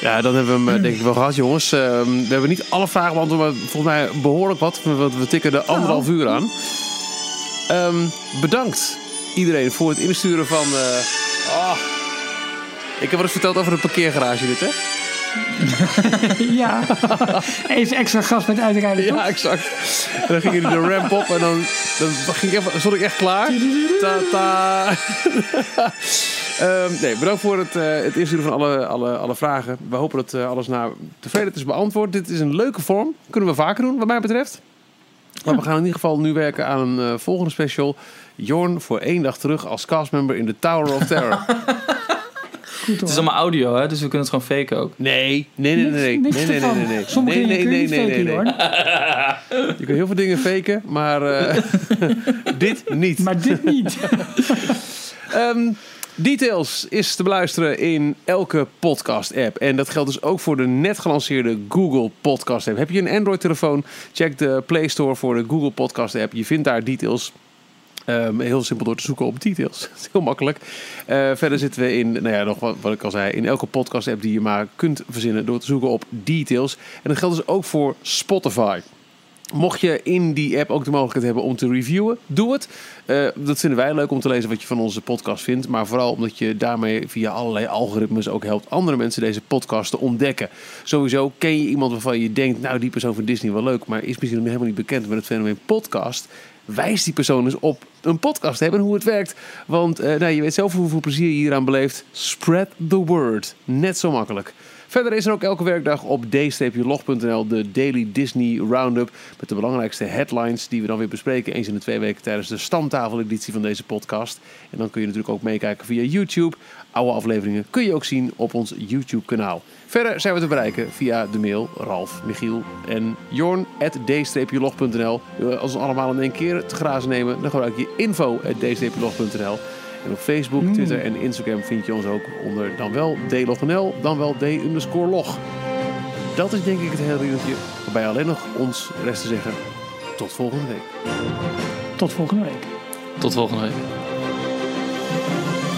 Ja, dan hebben we hem eh, denk ik wel gehad, jongens. Ehm, we hebben niet alle vragen beantwoord, maar volgens mij behoorlijk wat. Want we tikken de anderhalf uur aan. Ehm, bedankt iedereen voor het insturen van... eh, ah. Ik heb wel eens verteld over de parkeergarage dit, hè?
Ja, eens extra gas met uitrijden, toch?
Ja, exact. En dan ging je de ramp op en dan, dan ging ik even, stond ik echt klaar. Ta ta. Ehm, nee, bedankt voor het, eh, het insturen van alle, alle, alle vragen. We hopen dat eh, alles naar tevreden is beantwoord. Dit is een leuke vorm. Kunnen we vaker doen, wat mij betreft. Maar we gaan in ieder geval nu werken aan een eh, volgende special. Jorn voor één dag terug als castmember in de Tower of Terror.
Goed
Het is allemaal audio, hè, dus we kunnen het gewoon faken ook.
Nee, nee, nee, nee. nee.
Niks
nee, nee, nee, nee.
Sommige
nee,
dingen kun je
nee,
niet
nee,
faken,
nee,
hoor.
Je kunt heel veel dingen faken, maar eh, dit niet.
Maar dit niet.
Ehm, Details is te beluisteren in elke podcast-app. En dat geldt dus ook voor de net gelanceerde Google Podcast-app. Heb je een Android-telefoon? Check de Play Store voor de Google Podcast-app. Je vindt daar Details. Ehm, heel simpel door te zoeken op details. Dat is heel makkelijk. Eh, verder zitten we in, nou ja, nog wat, wat ik al zei, in elke podcast-app die je maar kunt verzinnen door te zoeken op details. En dat geldt dus ook voor Spotify. Mocht je in die app ook de mogelijkheid hebben om te reviewen, doe het. Eh, dat vinden wij leuk om te lezen wat je van onze podcast vindt. Maar vooral omdat je daarmee via allerlei algoritmes ook helpt andere mensen deze podcast te ontdekken. Sowieso ken je iemand waarvan je denkt, nou die persoon van Disney wel leuk, maar is misschien nog helemaal niet bekend met het fenomeen podcast. Wijs die persoon eens op een podcast hebben en hoe het werkt. Want eh, nou, je weet zelf hoeveel plezier je hieraan beleeft. Spread the word. Net zo makkelijk. Verder is er ook elke werkdag op d-log.nl de Daily Disney Roundup. Met de belangrijkste headlines die we dan weer bespreken. Eens in de twee weken tijdens de stamtafeleditie van deze podcast. En dan kun je natuurlijk ook meekijken via YouTube. Oude afleveringen kun je ook zien op ons YouTube kanaal. Verder zijn we te bereiken via de mail Ralf, Michiel en Jorn at d-log.nl. Wil je ons allemaal in één keer te grazen nemen, dan gebruik je info at d-log.nl. En op Facebook, Twitter en Instagram vind je ons ook onder dan wel dlog.nl, dan wel d-log. Dat is denk ik het hele riedeltje. Waarbij alleen nog ons rest te zeggen. Tot volgende week.
Tot volgende week.
Tot volgende week.